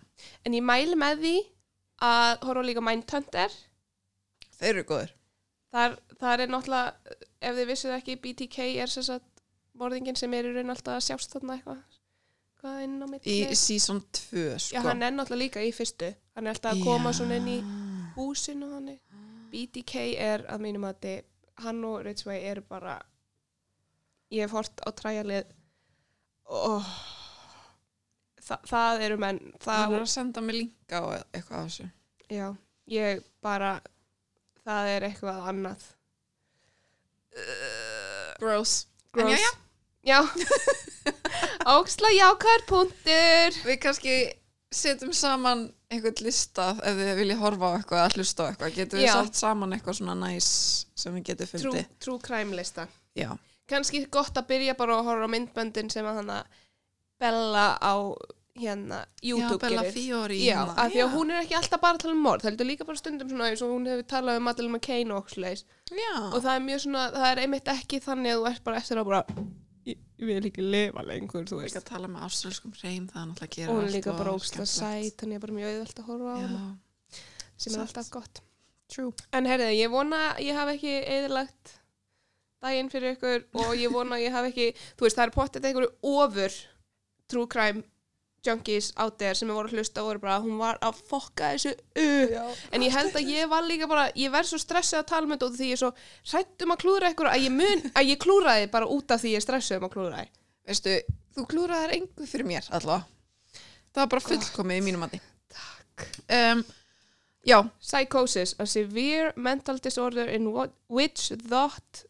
Speaker 2: en ég mæli með því að horfa líka Mindhunter.
Speaker 1: Þeir eru góður
Speaker 2: þar, þar er náttúrulega ef þið vissið ekki BTK er sem sagt morðingin sem er í raun alltaf að sjást þarna eitthvað hvað inn á milli?
Speaker 1: Í season 2 sko.
Speaker 2: já hann er náttúrulega líka í fyrstu. Hann er alltaf að koma svona inn í húsin og þannig. BTK er að mínum að þið hann og Ridgway eru bara ég hef hort á træjalið og Þa, það eru menn
Speaker 1: það
Speaker 2: það,
Speaker 1: er að senda mig linka og eitthvað af þessu.
Speaker 2: Já, ég bara það er eitthvað annað.
Speaker 1: Gross, En
Speaker 2: Gross. Já. <laughs> Óksla jákvæður punktur.
Speaker 1: Við kannski setjum saman einhvern lista ef við viljum horfa á eitthvað að hlusta á eitthvað. Getum við
Speaker 2: Já.
Speaker 1: sett saman eitthvað svona næs sem við getum
Speaker 2: true,
Speaker 1: fundið?
Speaker 2: true crime lista.
Speaker 1: Já,
Speaker 2: kannski gott að byrja bara að horfa á myndböndin sem að hana Bella á hérna YouTube
Speaker 1: já Bella
Speaker 2: gerir.
Speaker 1: Fiori
Speaker 2: Já,
Speaker 1: hérna.
Speaker 2: af því að hún er ekki alltaf bara að tala um morð, það heldur líka bara stundum svona eins og hún hefur talað um Madeleine McCain og okksleis
Speaker 1: já,
Speaker 2: og það er mjög svona, það er einmitt ekki þannig að þú ert bara eftir að bara ég, ég vil ekki lifa lengur, þú
Speaker 1: líka
Speaker 2: veist.
Speaker 1: að tala með ástralskum hreim það er náttúrulega að gera
Speaker 2: og er
Speaker 1: allt
Speaker 2: líka bara
Speaker 1: og
Speaker 2: óksla
Speaker 1: skemmtilegt.
Speaker 2: sæt þannig er bara mjög auðvelt að horfa á hana. Sem er alltaf gott.
Speaker 1: True.
Speaker 2: En herrið, ég vona að ég hafi ekki eðilagt daginn fyrir ykkur og ég vona að ég hafi ekki, þú veist, það er pottet einhverju ofur true crime junkies out there sem voru að hlusta og voru bara, hún var að fokka þessu upp. En ég held að ég var líka bara, ég verð svo stressið að tala með þetta því ég er svo hrætt um að klúra ykkur að ég mun, að ég klúraði bara út af því ég er stressið um að klúra því.
Speaker 1: Veistu, þú klúraðir engu fyrir mér allavega. Það var bara fullkomið í mínum mati.
Speaker 2: Takk.
Speaker 1: Um, já,
Speaker 2: Psychosis, a severe mental disorder in what, which thought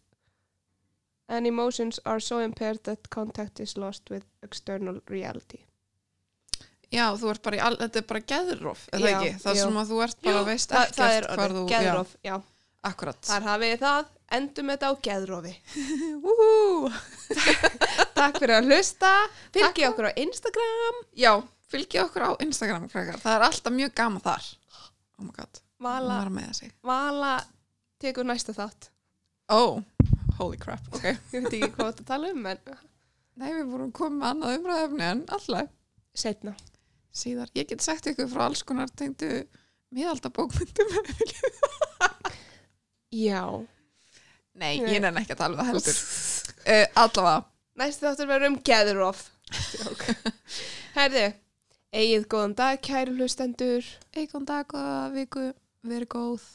Speaker 2: and emotions are so impaired that contact is lost with external reality.
Speaker 1: Já, þú ert bara í, all, þetta er bara geðróf, eða
Speaker 2: Já,
Speaker 1: ekki? Það
Speaker 2: já.
Speaker 1: sem að þú ert bara, veist ekkert
Speaker 2: það er
Speaker 1: hvar þú,
Speaker 2: geðróf, já.
Speaker 1: já, akkurat.
Speaker 2: Þar hafið það, endum þetta á geðrófi. <laughs>
Speaker 1: Woohoo! <laughs>
Speaker 2: Takk fyrir að hlusta, fylgi okkur á Instagram,
Speaker 1: Já, fylgja okkur á Instagram, krakkar. Það er alltaf mjög gaman þar. Oh my god,
Speaker 2: Vala,
Speaker 1: var með sig.
Speaker 2: Vala tekur næsta þátt.
Speaker 1: Oh, holy crap, ok. <laughs>
Speaker 2: Ég veit ekki hvað þetta tala um, en
Speaker 1: Nei, við vorum komið annað umræðefni en alltaf
Speaker 2: setna.
Speaker 1: Síðar. Ég get sagt ykkur frá alls konar tengdu miðaldabókmyndum.
Speaker 2: Já.
Speaker 1: Nei, ég nenni ekki að tala um það heldur. Uh, allavega,
Speaker 2: Næstu þáttur verður um geðróf. <laughs> Herði, eigið góðan dag, kæru hlustendur.
Speaker 1: eikon dag, góða viku, verið góð.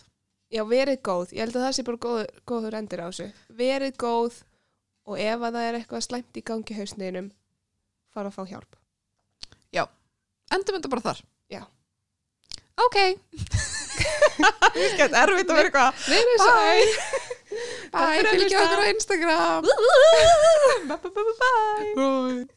Speaker 2: Já, verið góð. Ég held að það sé bara góður, góður endur á þessu. Verið góð og ef að það er eitthvað slæmt í gangi í hausninum, fara að fá hjálp.
Speaker 1: Endum þetta bara þar.
Speaker 2: Já.
Speaker 1: Ok. Þetta er erfitt að vera eitthvað.
Speaker 2: Verið
Speaker 1: Bye.
Speaker 2: Takk
Speaker 1: Bye,
Speaker 2: að
Speaker 1: fylgja okkur á Instagram.
Speaker 2: Bye, bye, bye, bye.
Speaker 1: Bye.